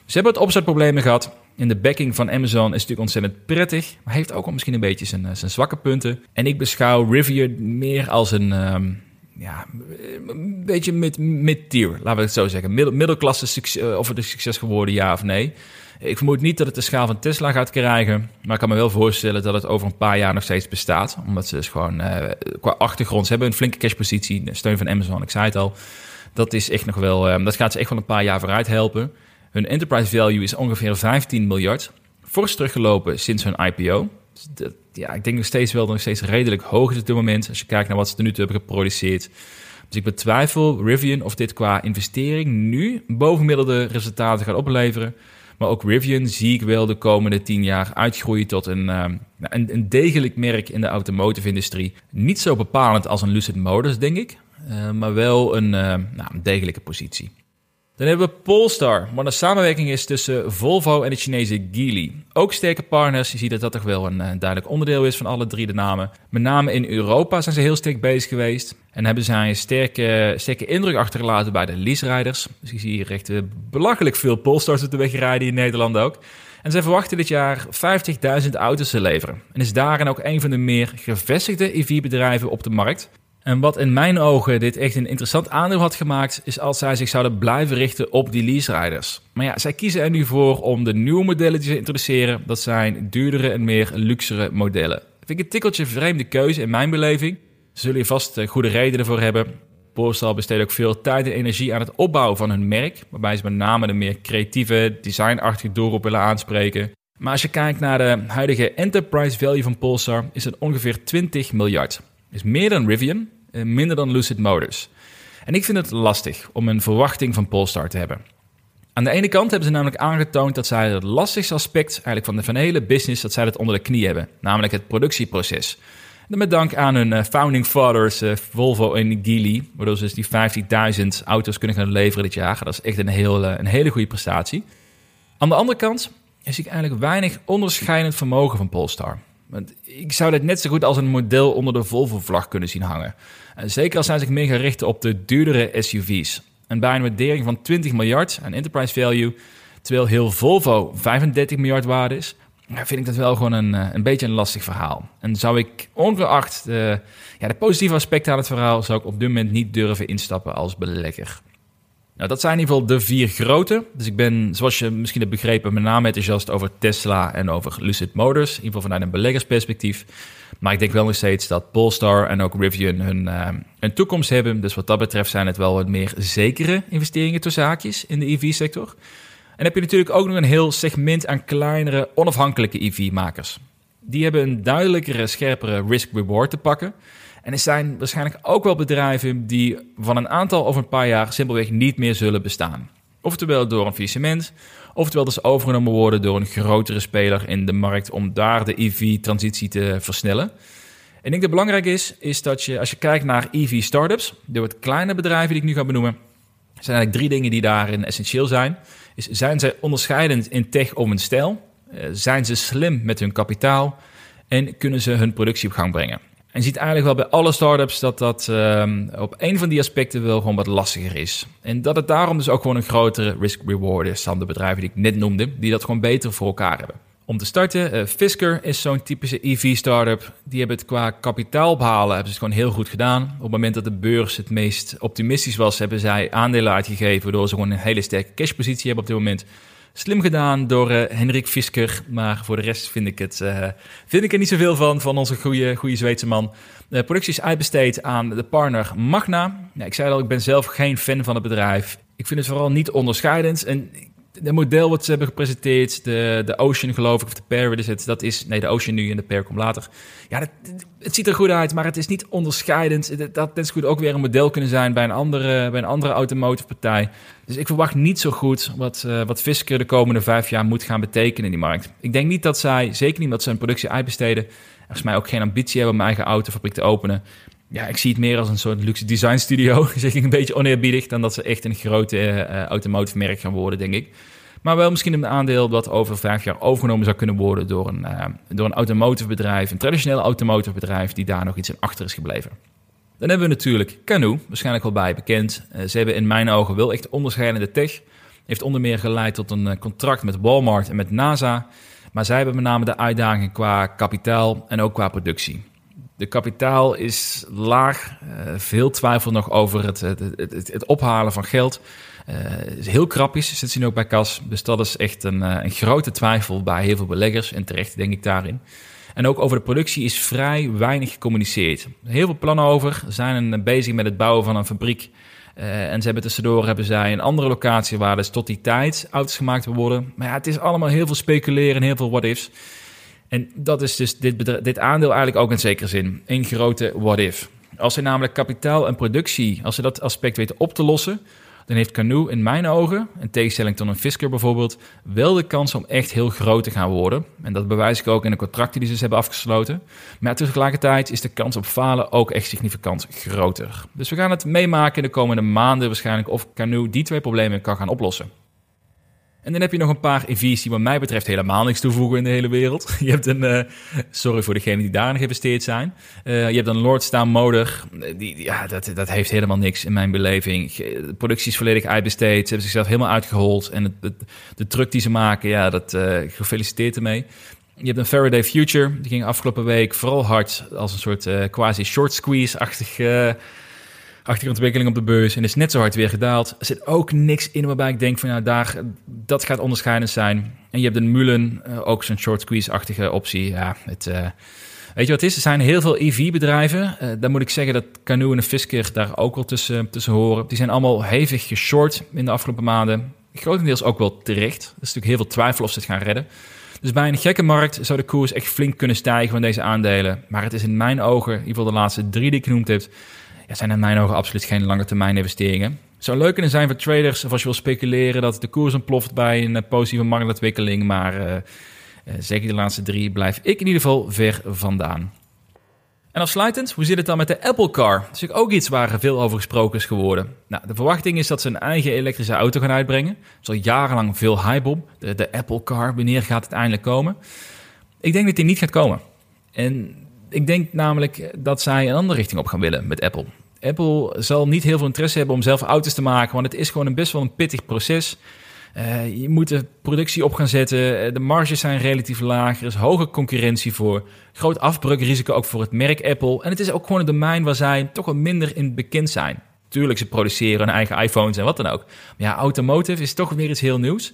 Ze hebben het opzetproblemen gehad. In de backing van Amazon is natuurlijk ontzettend prettig, maar heeft ook wel misschien een beetje zijn, zijn zwakke punten. En ik beschouw Rivian meer als een, um, ja, een beetje mid-tier, laten we het zo zeggen. Middel, middelklasse succes, of het een succes geworden, ja of nee. Ik vermoed niet dat het de schaal van Tesla gaat krijgen. Maar ik kan me wel voorstellen dat het over een paar jaar nog steeds bestaat. Omdat ze dus gewoon uh, qua achtergrond, ze hebben een flinke cashpositie, steun van Amazon, ik zei het al. Dat is echt nog wel, um, dat gaat ze echt wel een paar jaar vooruit helpen. Hun enterprise value is ongeveer 15 miljard. Fors teruggelopen sinds hun IPO. Dus ja, ik denk nog steeds wel nog steeds redelijk hoog is op dit moment. Als je kijkt naar wat ze er nu toe hebben geproduceerd. Dus ik betwijfel Rivian of dit qua investering nu bovenmiddelde resultaten gaat opleveren. Maar ook Rivian zie ik wel de komende tien jaar uitgroeien tot een, uh, een, een, degelijk merk in de automotive industrie. Niet zo bepalend als een Lucid Motors, denk ik. Uh, maar wel een, uh, nou, een degelijke positie. Dan hebben we Polestar, wat een samenwerking is tussen Volvo en de Chinese Geely. Ook sterke partners, je ziet dat dat toch wel een, een, duidelijk onderdeel is van alle drie de namen. Met name in Europa zijn ze heel sterk bezig geweest. En hebben zij een sterke, sterke indruk achtergelaten bij de lease-rijders. Dus je ziet hier echt uh, belachelijk veel Polestars op de weg rijden in Nederland ook. En zij verwachten dit jaar 50.000 auto's te leveren. En is daarin ook een van de meer gevestigde EV-bedrijven op de markt. En wat in mijn ogen dit echt een interessant aandeel had gemaakt, is als zij zich zouden blijven richten op die lease-riders. Maar ja, zij kiezen er nu voor om de nieuwe modellen die ze introduceren, dat zijn duurdere en meer luxere modellen. Vind ik een tikkeltje vreemde keuze in mijn beleving. Zullen je vast eh, goede redenen voor hebben. Polestar besteedt ook veel tijd en energie aan het opbouwen van hun merk, waarbij ze met name de meer creatieve, designachtige doelgroep willen aanspreken. Maar als je kijkt naar de huidige enterprise value van Polestar, is het ongeveer 20 miljard. Is meer dan Rivian, minder dan Lucid Motors. En ik vind het lastig om een verwachting van Polestar te hebben. Aan de ene kant hebben ze namelijk aangetoond dat zij het lastigste aspect eigenlijk van de, van hele business, dat zij dat onder de knie hebben. Namelijk het productieproces. En met dank aan hun uh, founding fathers uh, Volvo en Geely, waardoor ze dus die 50.000 auto's kunnen gaan leveren dit jaar. Dat is echt een, heel, een hele goede prestatie. Aan de andere kant zie ik eigenlijk weinig onderscheidend vermogen van Polestar. Want ik zou dit net zo goed als een model onder de Volvo-vlag kunnen zien hangen. Zeker als zij zich meer gaan richten op de duurdere SUV's. En bij een waardering van 20 miljard aan enterprise value, terwijl heel Volvo 35 miljard waard is, vind ik dat wel gewoon een, een beetje een lastig verhaal. En zou ik ongeacht de, ja, de positieve aspecten aan het verhaal, zou ik op dit moment niet durven instappen als belegger. Nou, dat zijn in ieder geval de vier grote. Dus ik ben, zoals je misschien hebt begrepen, met name enthousiast over Tesla en over Lucid Motors. In ieder geval vanuit een beleggersperspectief. Maar ik denk wel nog steeds dat Polestar en ook Rivian hun, uh, toekomst hebben. Dus wat dat betreft zijn het wel wat meer zekere investeringen tussen in de EV-sector. En heb je natuurlijk ook nog een heel segment aan kleinere, onafhankelijke EV-makers. Die hebben een duidelijkere, scherpere risk-reward te pakken. En er zijn waarschijnlijk ook wel bedrijven die van een aantal of een paar jaar simpelweg niet meer zullen bestaan. Oftewel door een faillissement, oftewel dus overgenomen worden door een grotere speler in de markt om daar de EV-transitie te versnellen. En ik denk dat belangrijk is, is dat je als je kijkt naar EV-startups, de wat kleine bedrijven die ik nu ga benoemen, zijn eigenlijk drie dingen die daarin essentieel zijn. Is, zijn ze onderscheidend in tech of een stijl? Eh, zijn ze slim met hun kapitaal? En kunnen ze hun productie op gang brengen? En je ziet eigenlijk wel bij alle startups dat dat um, op een van die aspecten wel gewoon wat lastiger is. En dat het daarom dus ook gewoon een grotere risk-reward is dan de bedrijven die ik net noemde, die dat gewoon beter voor elkaar hebben. Om te starten, uh, Fisker is zo'n typische EV-startup. Die hebben het qua kapitaal ophalen hebben ze het gewoon heel goed gedaan. Op het moment dat de beurs het meest optimistisch was, hebben zij aandelen uitgegeven, waardoor ze gewoon een hele sterke cashpositie hebben op dit moment. Slim gedaan door uh, Henrik Fisker. Maar voor de rest vind ik, het, uh, vind ik er niet zoveel van, van onze goede, goede Zweedse man. De productie is uitbesteed aan de partner Magna. Ja, ik zei al, ik ben zelf geen fan van het bedrijf. Ik vind het vooral niet onderscheidend. En de model wat ze hebben gepresenteerd, de, de Ocean geloof ik, of de Pair is het, dat is, nee, de Ocean nu en de Pair komt later. Ja, dat, het ziet er goed uit, maar het is niet onderscheidend. Dat, net goed ook weer een model kunnen zijn bij een andere, bij een andere automotive partij. Dus ik verwacht niet zo goed wat, uh, wat Fisker de komende vijf jaar moet gaan betekenen in die markt. Ik denk niet dat zij, zeker niet dat ze hun productie uitbesteden, volgens mij ook geen ambitie hebben om eigen autofabriek te openen. Ja, ik zie het meer als een soort luxe design studio, zeg ik een beetje oneerbiedig, dan dat ze echt een grote uh, automotive merk gaan worden, denk ik. Maar wel misschien een aandeel dat over vijf jaar overgenomen zou kunnen worden door een, uh, door een automotive bedrijf, een traditioneel automotive bedrijf, die daar nog iets in achter is gebleven. Dan hebben we natuurlijk Canoe, waarschijnlijk wel bij bekend. Ze hebben in mijn ogen wel echt onderscheidende tech. Heeft onder meer geleid tot een contract met Walmart en met NASA. Maar zij hebben met name de uitdaging qua kapitaal en ook qua productie. De kapitaal is laag. Uh, veel twijfel nog over het, het, het, ophalen van geld. Uh, heel krapjes zit ze nu ook bij kas. Dus dat is echt een, uh, een grote twijfel bij heel veel beleggers. En terecht denk ik daarin. En ook over de productie is vrij weinig gecommuniceerd. Heel veel plannen over. Ze zijn bezig met het bouwen van een fabriek. En ze hebben tussendoor hebben zij een andere locatie waar dus tot die tijd auto's gemaakt worden. Maar ja, het is allemaal heel veel speculeren en heel veel what-ifs. En dat is dus dit, dit aandeel eigenlijk ook in zekere zin. Een grote what-if. Als ze namelijk kapitaal en productie, als ze dat aspect weten op te lossen, dan heeft Canoe in mijn ogen, in tegenstelling tot een Fisker bijvoorbeeld, wel de kans om echt heel groot te gaan worden. En dat bewijs ik ook in de contracten die ze hebben afgesloten. Maar tegelijkertijd is de kans op falen ook echt significant groter. Dus we gaan het meemaken in de komende maanden waarschijnlijk of Canoe die twee problemen kan gaan oplossen. En dan heb je nog een paar EV's die wat mij betreft helemaal niks toevoegen in de hele wereld. Je hebt een, uh, sorry voor degenen die daar nog geïnvesteerd zijn. Uh, je hebt een Lordstown motor. Die, ja, dat, dat heeft helemaal niks in mijn beleving. De productie is volledig uitbesteed. Ze hebben zichzelf helemaal uitgehold. En het, de truck die ze maken, ja, dat uh, gefeliciteerd ermee. Je hebt een Faraday Future. Die ging afgelopen week vooral hard als een soort quasi short squeeze-achtig achtige ontwikkeling op de beurs en is net zo hard weer gedaald. Er zit ook niks in waarbij ik denk van ja, daar, dat gaat onderscheidend zijn. En je hebt een Mullen, uh, ook zo'n short squeeze-achtige optie. Ja, het, uh, weet je wat het is? Er zijn heel veel EV-bedrijven. Uh, daar moet ik zeggen dat Canoe en Fisker daar ook wel tussen, tussen horen. Die zijn allemaal hevig geshort in de afgelopen maanden. Grotendeels ook wel terecht. Er is natuurlijk heel veel twijfel of ze het gaan redden. Dus bij een gekke markt zou de koers echt flink kunnen stijgen van deze aandelen. Maar het is in mijn ogen, in ieder geval de laatste drie die ik genoemd heb, ja, zijn in mijn ogen absoluut geen lange termijn investeringen. Het zou leuk kunnen zijn voor traders of als je wil speculeren dat de koers ontploft bij een eh, positieve marktontwikkeling. Maar uh, zeker de laatste drie blijf ik in ieder geval ver vandaan. En afsluitend, hoe zit het dan met de Apple Car? Dat is ook iets waar veel over gesproken is geworden. Nou, de verwachting is dat ze een eigen elektrische auto gaan uitbrengen. Er is al jarenlang veel hype op. De, de Apple Car, wanneer gaat het eindelijk komen? Ik denk dat die niet gaat komen. En ik denk namelijk dat zij een andere richting op gaan willen met Apple. Apple zal niet heel veel interesse hebben om zelf auto's te maken, want het is gewoon een best wel een pittig proces. Uh, je moet de productie op gaan zetten. Eh, de marges zijn relatief laag. Er is hoge concurrentie voor. Groot afbreukrisico ook voor het merk Apple. En het is ook gewoon een domein waar zij toch wat minder in bekend zijn. Tuurlijk, ze produceren hun eigen iPhones en wat dan ook. Maar ja, automotive is toch weer iets heel nieuws.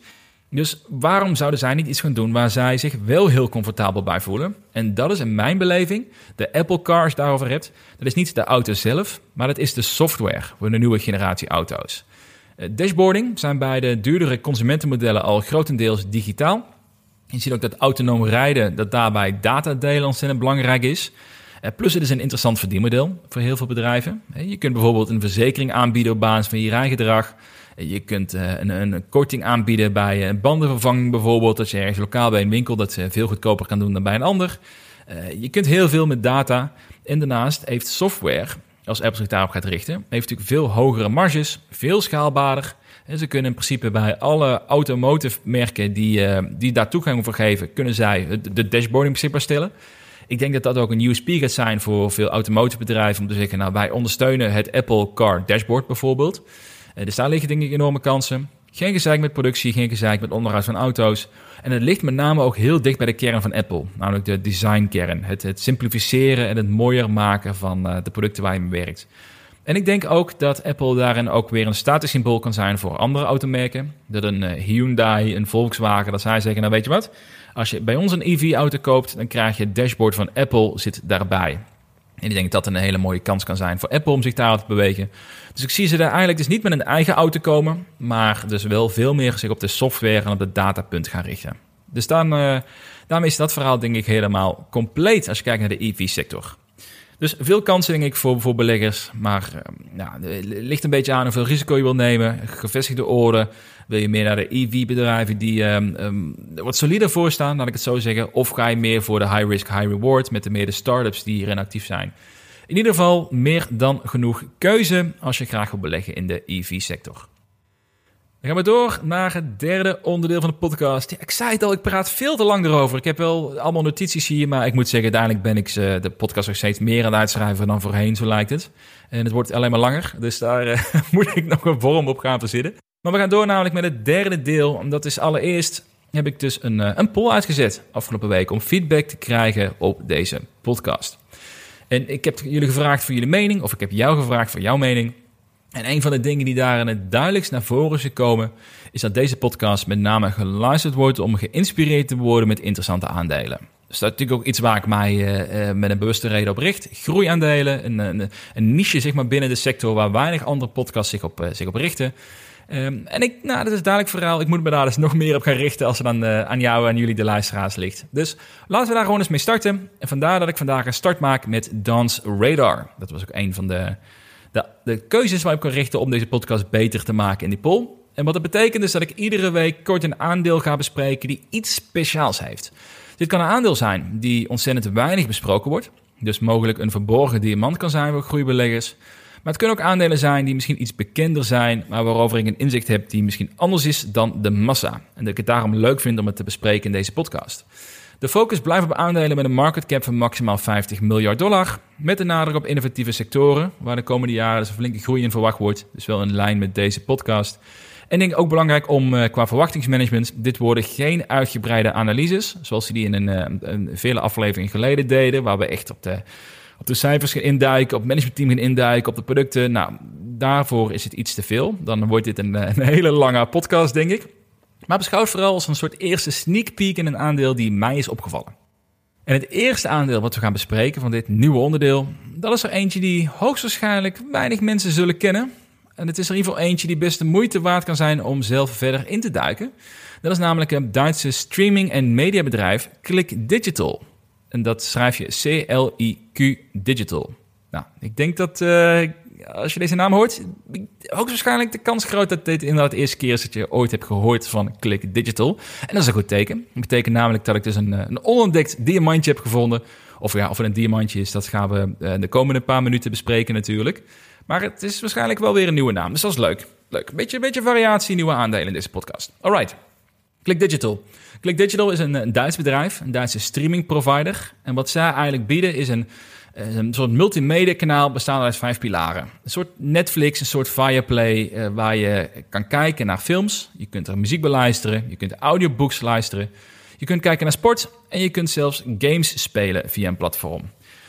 Dus waarom zouden zij niet iets gaan doen waar zij zich wel heel comfortabel bij voelen? En dat is in mijn beleving, de Apple Car, als je daarover hebt, dat is niet de auto zelf, maar dat is de software voor de nieuwe generatie auto's. Eh, dashboarding zijn bij de duurdere consumentenmodellen al grotendeels digitaal. Je ziet ook dat autonoom rijden, dat daarbij data delen ontzettend belangrijk is. Eh, plus het is een interessant verdienmodel voor heel veel bedrijven. Je kunt bijvoorbeeld een verzekering aanbieden op basis van je rijgedrag. Je kunt een, een korting aanbieden bij een bandenvervanging bijvoorbeeld. Dat je ergens lokaal bij een winkel dat veel goedkoper kan doen dan bij een ander. Je kunt heel veel met data. En daarnaast heeft software als Apple zich daarop gaat richten, heeft natuurlijk veel hogere marges, veel schaalbaarder. En ze kunnen in principe bij alle automotive merken die, uh, die daar toegang voor geven, kunnen zij de dashboarding beschikbaar stellen. Ik denk dat dat ook een USP gaat zijn voor veel automotive bedrijven om te zeggen, nou wij ondersteunen het Apple Car Dashboard bijvoorbeeld. Uh, dus daar liggen denk ik enorme kansen. Geen gezeik met productie, geen gezeik met onderhoud van auto's. En het ligt met name ook heel dicht bij de kern van Apple, namelijk de designkern. Het, het simplificeren en het mooier maken van uh, de producten waar je mee werkt. En ik denk ook dat Apple daarin ook weer een statussymbool kan zijn voor andere automerken. Dat een uh, Hyundai, een Volkswagen, dat zij zeggen, nou weet je wat, als je bij ons een EV-auto koopt, dan krijg je het dashboard van Apple zit daarbij. En ik denk dat dat een hele mooie kans kan zijn voor Apple om zich daar te bewegen. Dus ik zie ze daar eigenlijk dus niet met een eigen auto komen, maar dus wel veel meer zich op de software en op de datapunt gaan richten. Dus dan, uh, daarmee is dat verhaal denk ik helemaal compleet als je kijkt naar de EV-sector. Dus veel kansen denk ik voor, voor beleggers, maar uh, ja, het ligt een beetje aan hoeveel risico je wil nemen, gevestigde orde. Wil je meer naar de EV-bedrijven die um, wat solider voor staan, laat ik het zo zeggen, of ga je meer voor de high-risk, high-reward met de meer de startups die hierin actief zijn. In ieder geval meer dan genoeg keuze als je graag wil beleggen in de EV-sector. Dan gaan we door naar het derde onderdeel van de podcast. Ja, ik zei het al, ik praat veel te lang erover. Ik heb wel allemaal notities hier, maar ik moet zeggen, uiteindelijk ben ik de podcast nog steeds meer aan het uitschrijven dan voorheen, zo lijkt het. En het wordt alleen maar langer, dus daar uh, moet ik nog een vorm op gaan verzinnen. Maar we gaan door namelijk met het derde deel. Dat is allereerst heb ik dus een, uh, een poll uitgezet afgelopen week om feedback te krijgen op deze podcast. En ik heb jullie gevraagd voor jullie mening, of ik heb jou gevraagd voor jouw mening. En een van de dingen die daarin het duidelijkst naar voren is gekomen, is dat deze podcast met name geluisterd wordt om geïnspireerd te worden met interessante aandelen. Dus dat is natuurlijk ook iets waar ik mij uh, uh, met een bewuste reden op richt. Groeiaandelen, een, een, een, niche zeg maar, binnen de sector waar weinig andere podcasts zich op, uh, zich op richten. Um, en ik, nou, dat is duidelijk verhaal. Ik moet me daar dus nog meer op gaan richten als het dan aan jou en jullie, de luisteraars, ligt. Dus laten we daar gewoon eens mee starten. En vandaar dat ik vandaag een start maak met Dance Radar. Dat was ook een van de de, de keuzes waar ik kan richten om deze podcast beter te maken in die poll. En wat dat betekent is dat ik iedere week kort een aandeel ga bespreken die iets speciaals heeft. Dit kan een aandeel zijn die ontzettend weinig besproken wordt. Dus mogelijk een verborgen diamant kan zijn voor groeibeleggers. Maar het kunnen ook aandelen zijn die misschien iets bekender zijn, maar waarover ik een inzicht heb die misschien anders is dan de massa. En dat ik het daarom leuk vind om het te bespreken in deze podcast. De focus blijft op aandelen met een market cap van maximaal 50 miljard dollar. Met de nadruk op innovatieve sectoren, waar de komende jaren dus een flinke groei in verwacht wordt. Dus wel in lijn met deze podcast. En denk ook belangrijk om uh, qua verwachtingsmanagement. Dit worden geen uitgebreide analyses, zoals die in een, uh, een vele afleveringen geleden deden. Waar we echt op de, op de cijfers gaan induiken, op het managementteam gaan induiken, op de producten. Nou, daarvoor is het iets te veel. Dan wordt dit een, een hele lange podcast, denk ik. Maar beschouw het vooral als een soort eerste sneak peek in een aandeel die mij is opgevallen. En het eerste aandeel wat we gaan bespreken van dit nieuwe onderdeel, dat is er eentje die hoogstwaarschijnlijk weinig mensen zullen kennen. En het is er in ieder geval eentje die best de moeite waard kan zijn om zelf verder in te duiken. Dat is namelijk een Duitse streaming- en mediabedrijf Click Digital. En dat schrijf je C-L-I-Q Digital. Nou, ik denk dat uh, als je deze naam hoort, hoogstwaarschijnlijk de kans groot dat dit inderdaad de eerste keer is dat je ooit hebt gehoord van Click Digital. En dat is een goed teken. Dat betekent namelijk dat ik dus een, eh, een onontdekt diamantje heb gevonden. Of ja, of het een diamantje is, dat gaan we uh, de komende paar minuten bespreken natuurlijk. Maar het is waarschijnlijk wel weer een nieuwe naam, dus dat is leuk. Leuk. Beetje, beetje variatie, nieuwe aandelen in deze podcast. Alright. Click Digital. Click Digital is een, Duits bedrijf, een Duitse streaming provider. En wat zij eigenlijk bieden is een, een soort multimedia kanaal bestaande uit vijf pilaren. Een soort Netflix, een soort Fireplay, uh, waar je kan kijken naar films. Je kunt er muziek beluisteren, je kunt audiobooks luisteren. Je kunt kijken naar sport en je kunt zelfs games spelen via een platform.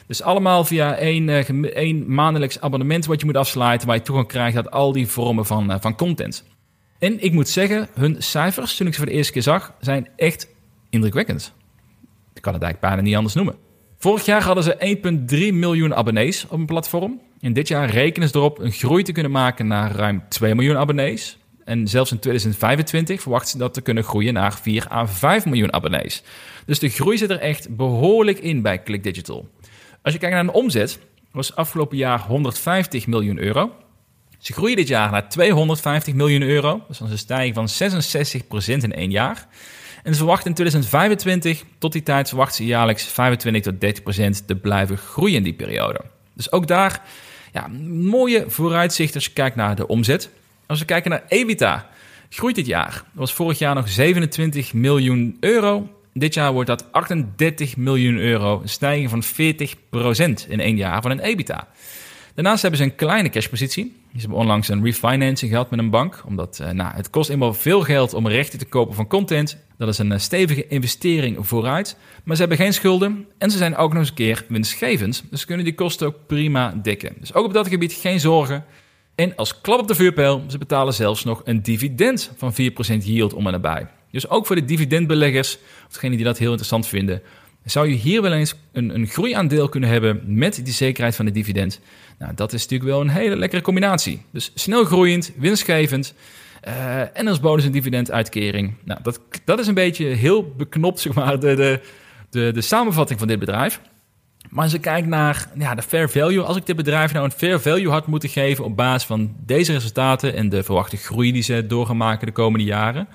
Dus allemaal via één, uh, één maandelijks abonnement wat je moet afsluiten, waar je toegang krijgt tot al die vormen van, van content. En ik moet zeggen, hun cijfers, toen ik ze voor de eerste keer zag, zijn echt indrukwekkend. Ik kan het eigenlijk bijna niet anders noemen. Vorig jaar hadden ze 1,3 miljoen abonnees op een platform. En dit jaar rekenen ze erop een groei te kunnen maken naar ruim 2 miljoen abonnees. En zelfs in 2025 verwachten ze dat te kunnen groeien naar 4 à 5 miljoen abonnees. Dus de groei zit er echt behoorlijk in bij Click Digital. Als je kijkt naar een omzet, was afgelopen jaar 150 miljoen euro. Ze groeien dit jaar naar 250 miljoen euro. Dat is een stijging van 66% in één jaar. En ze verwachten in 2025, tot die tijd verwachten ze jaarlijks 25 tot 30% te blijven groeien in die periode. Dus ook daar, ja, mooie vooruitzichten als je kijkt naar de omzet. Als we kijken naar EBITDA, groeit dit jaar. Dat was vorig jaar nog 27 miljoen euro. Dit jaar wordt dat 38 miljoen euro, een stijging van 40% in één jaar van een EBITDA. Daarnaast hebben ze een kleine cashpositie. Ze hebben onlangs een refinancing gehad met een bank. Omdat uh, nou, het kost eenmaal veel geld om rechten te kopen van content. Dat is een uh, stevige investering vooruit. Maar ze hebben geen schulden en ze zijn ook nog eens een keer winstgevend. Dus ze kunnen die kosten ook prima dekken. Dus ook op dat gebied geen zorgen. En als klap op de vuurpijl, ze betalen zelfs nog een dividend van 4% yield om en nabij. Dus ook voor de dividendbeleggers, of degenen die dat heel interessant vinden, zou je hier wel eens een, een groeiaandeel kunnen hebben met die zekerheid van de dividend. Nou, dat is natuurlijk wel een hele lekkere combinatie. Dus snel groeiend, winstgevend uh, en als bonus een dividenduitkering. Nou, dat, dat is een beetje heel beknopt, zeg maar, de, de, de, de samenvatting van dit bedrijf. Maar als ik kijk naar ja, de fair value, als ik dit bedrijf nou een fair value had moeten geven op basis van deze resultaten en de verwachte groei die ze door gaan maken de komende jaren,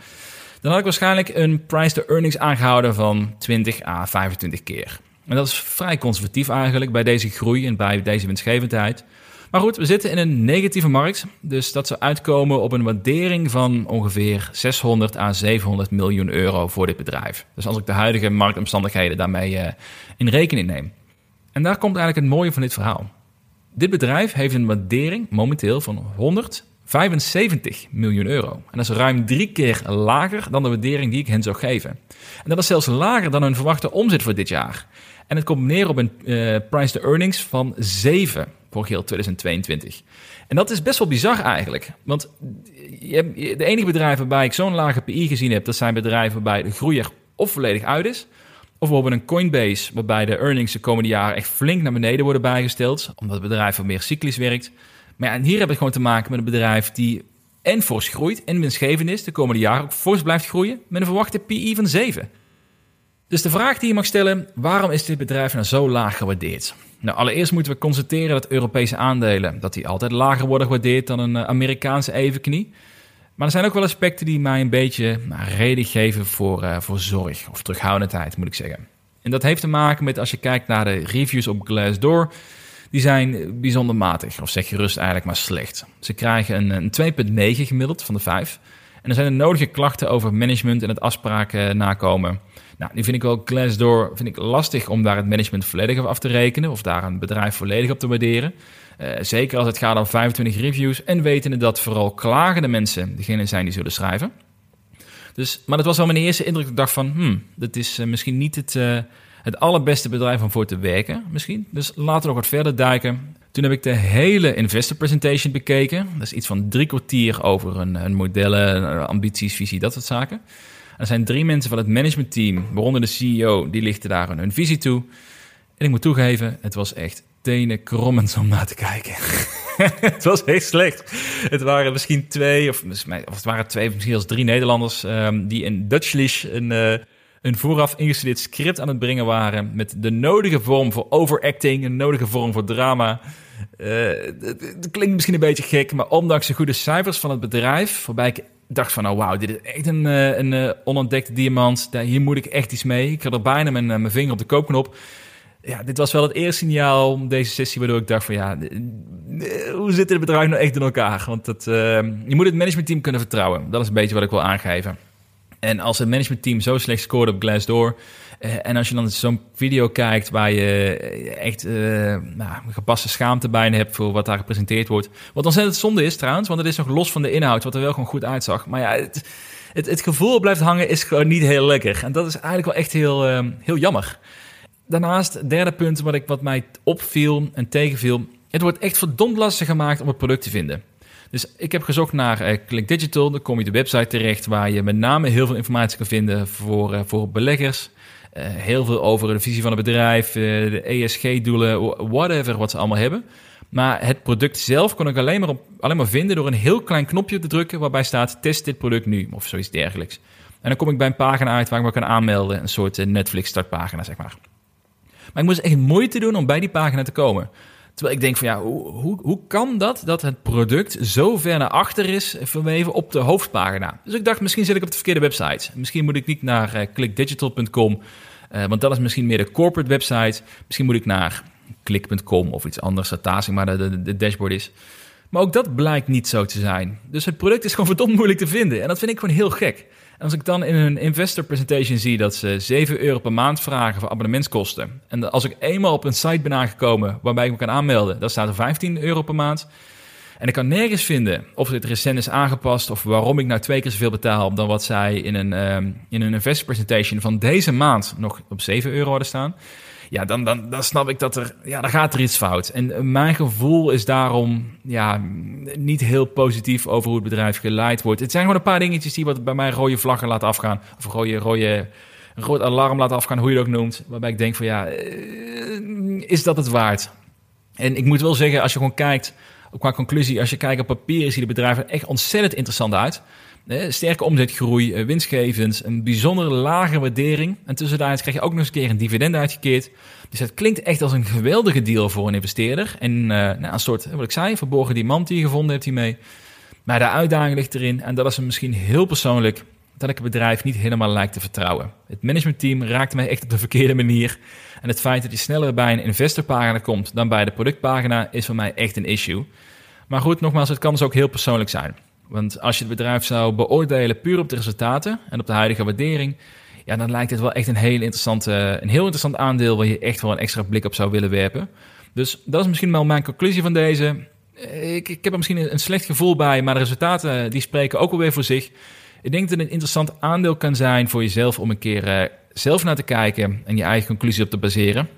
dan had ik waarschijnlijk een price to earnings aangehouden van 20 à 25 keer. En dat is vrij conservatief eigenlijk bij deze groei en bij deze winstgevendheid. Maar goed, we zitten in een negatieve markt, dus dat zou uitkomen op een waardering van ongeveer 600 à 700 miljoen euro voor dit bedrijf. Dus als ik de huidige marktomstandigheden daarmee uh, in rekening neem. En daar komt eigenlijk het mooie van dit verhaal. Dit bedrijf heeft een waardering momenteel van 175 miljoen euro. En dat is ruim drie keer lager dan de waardering die ik hen zou geven. En dat is zelfs lager dan hun verwachte omzet voor dit jaar. En het komt neer op een uh, price to earnings van 7 voor heel 2022. En dat is best wel bizar eigenlijk. Want de enige bedrijven waarbij ik zo'n lage PI gezien heb, dat zijn bedrijven waarbij de groei er of volledig uit is, of bijvoorbeeld een Coinbase, waarbij de earnings de komende jaren echt flink naar beneden worden bijgesteld, omdat het bedrijf wat meer cyclisch werkt. Maar ja, en hier hebben we gewoon te maken met een bedrijf die en fors groeit en winstgevend is, de komende jaren ook fors blijft groeien, met een verwachte PI van 7. Dus de vraag die je mag stellen, waarom is dit bedrijf nou zo laag gewaardeerd? Nou, allereerst moeten we constateren dat Europese aandelen dat die altijd lager worden gewaardeerd dan een eh, Amerikaanse evenknie. Maar er zijn ook wel aspecten die mij een beetje nou, reden geven voor, uh, voor zorg of terughoudendheid, moet ik zeggen. En dat heeft te maken met als je kijkt naar de reviews op Glassdoor, die zijn bijzonder matig, of zeg gerust eigenlijk maar slecht. Ze krijgen een, een 2,9 gemiddeld van de 5. En er zijn de nodige klachten over management en het afspraken nakomen. Nou, die vind ik wel Glassdoor vind ik lastig om daar het management volledig op af te rekenen of daar een bedrijf volledig op te waarderen. Uh, zeker als het gaat om 25 reviews en wetende dat vooral klagende mensen degene zijn die zullen schrijven. Dus, maar dat was wel mijn eerste indruk. Ik dacht van, hmm, dat is uh, misschien niet het, uh, het allerbeste bedrijf om voor te werken. Misschien. Dus laten we nog wat verder duiken. Toen heb ik de hele investor presentation bekeken. Dat is iets van drie kwartier over een modellen, ambities, visie, dat soort zaken. Er zijn drie mensen van het managementteam, waaronder de CEO, die lichten daar hun visie toe. En ik moet toegeven, het was echt tenen krommend om naar te kijken. het was echt slecht. Het waren misschien twee, of, of het waren twee, misschien als drie Nederlanders, um, die in Dutchlish een, uh, een vooraf ingestudeerd script aan het brengen waren. Met de nodige vorm voor overacting, een nodige vorm voor drama. Uh, het, klinkt misschien een beetje gek, maar ondanks de goede cijfers van het bedrijf, waarbij ik dacht van, oh wauw, dit is echt een, uh, een uh, onontdekte diamant. Hier moet ik echt iets mee. Ik had er bijna mijn, mijn vinger op de koopknop ja, dit was wel het eerste signaal om deze sessie waardoor ik dacht van ja, hoe zit dit bedrijf nou echt in elkaar? Want uh, je moet het managementteam kunnen vertrouwen. Dat is een beetje wat ik wil aangeven. En als het managementteam zo slecht scoort op Glassdoor... Uh, en als je dan zo'n video kijkt waar je echt uh, nou, gepaste schaamte bijna hebt voor wat daar gepresenteerd wordt. Wat ontzettend zonde is trouwens, want het is nog los van de inhoud, wat er wel gewoon goed uitzag. Maar ja, het, het, het gevoel blijft hangen is gewoon niet heel lekker. En dat is eigenlijk wel echt heel, uh, heel jammer. Daarnaast, derde punt wat, ik, wat mij opviel en tegenviel. Het wordt echt verdomd lastig gemaakt om het product te vinden. Dus ik heb gezocht naar uh, Click Digital. Dan kom je de website terecht waar je met name heel veel informatie kan vinden voor, uh, voor beleggers. Uh, heel veel over de visie van het bedrijf, de ESG-doelen, whatever wat ze allemaal hebben. Maar het product zelf kon ik alleen maar, op, alleen maar vinden door een heel klein knopje te drukken waarbij staat test dit product nu of zoiets dergelijks. En dan kom ik bij een pagina uit waar ik me kan aanmelden, een soort Netflix startpagina zeg maar. Maar ik moest echt moeite doen om bij die pagina te komen. Terwijl ik denk van ja, hoe, hoe, hoe kan dat dat het product zo ver naar achter is verweven op de hoofdpagina? Dus ik dacht, misschien zit ik op de verkeerde website. Misschien moet ik niet naar uh, clickdigital.com, uh, want dat is misschien meer de corporate website. Misschien moet ik naar klik.com of iets anders, dat maar de, de, de dashboard is. Maar ook dat blijkt niet zo te zijn. Dus het product is gewoon verdomd moeilijk te vinden. En dat vind ik gewoon heel gek. Als ik dan in hun investor presentation zie dat ze 7 euro per maand vragen voor abonnementskosten. En als ik eenmaal op een site ben aangekomen waarbij ik me kan aanmelden, dan staat er 15 euro per maand. En ik kan nergens vinden of het recent is aangepast of waarom ik nou twee keer zoveel betaal dan wat zij in een, um, in een investor presentation van deze maand nog op 7 euro hadden staan. Ja, dan, dan, dan snap ik dat er, ja, dan gaat er iets fout. En mijn gevoel is daarom ja, niet heel positief over hoe het bedrijf geleid wordt. Het zijn gewoon een paar dingetjes die wat bij mij rode vlaggen laten afgaan. Of rode, rode, rood alarm laten afgaan, hoe je het ook noemt. Waarbij ik denk van ja, is dat het waard? En ik moet wel zeggen, als je gewoon kijkt, qua conclusie, als je kijkt op papier, ziet het bedrijf er echt ontzettend interessant uit. Sterke omzetgroei, winstgevend, een bijzonder lage waardering. En tussentijds krijg je ook nog eens een keer een dividend uitgekeerd. Dus het klinkt echt als een geweldige deal voor een investeerder. En uh, nou, een soort, wat ik zei, verborgen diamant die je gevonden hebt hiermee. Maar de uitdaging ligt erin, en dat is misschien heel persoonlijk, dat ik het bedrijf niet helemaal lijkt te vertrouwen. Het managementteam raakte mij echt op de verkeerde manier. En het feit dat je sneller bij een investorpagina komt dan bij de productpagina is voor mij echt een issue. Maar goed, nogmaals, het kan dus ook heel persoonlijk zijn. Want als je het bedrijf zou beoordelen puur op de resultaten en op de huidige waardering, ja, dan lijkt het wel echt een heel, interessante, een heel interessant aandeel waar je echt wel een extra blik op zou willen werpen. Dus dat is misschien wel mijn conclusie van deze. Ik, ik heb er misschien een slecht gevoel bij, maar de resultaten die spreken ook alweer voor zich. Ik denk dat het een interessant aandeel kan zijn voor jezelf om een keer zelf naar te kijken en je eigen conclusie op te baseren.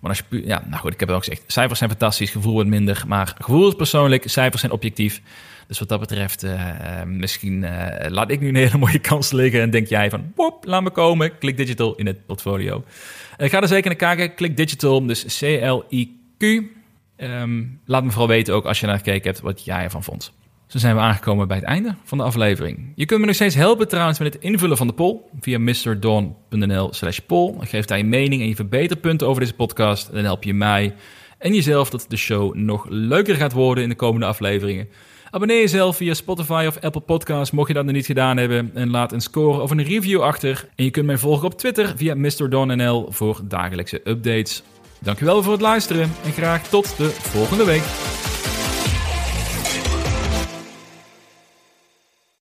Maar als je ja, nou goed, ik heb het ook gezegd. Cijfers zijn fantastisch, gevoel wordt minder. Maar gevoel is persoonlijk, cijfers zijn objectief. Dus wat dat betreft, uh, misschien uh, laat ik nu een hele mooie kans liggen. En denk jij van, pop, laat me komen. Klik digital in het portfolio. Ga er zeker naar kijken. Klik digital, dus C-L-I-Q. Um, laat me vooral weten ook als je naar gekeken hebt wat jij ervan vond. Zo zijn we aangekomen bij het einde van de aflevering. Je kunt me nog steeds helpen trouwens met het invullen van de poll via mrdon.nl slash poll. Geef daar je mening en je verbeterpunten over deze podcast. En dan help je mij en jezelf dat de show nog leuker gaat worden in de komende afleveringen. Abonneer jezelf via Spotify of Apple Podcasts, mocht je dat nog niet gedaan hebben. En laat een score of een review achter. En je kunt mij volgen op Twitter via MrDonNL voor dagelijkse updates. Dankjewel voor het luisteren en graag tot de volgende week.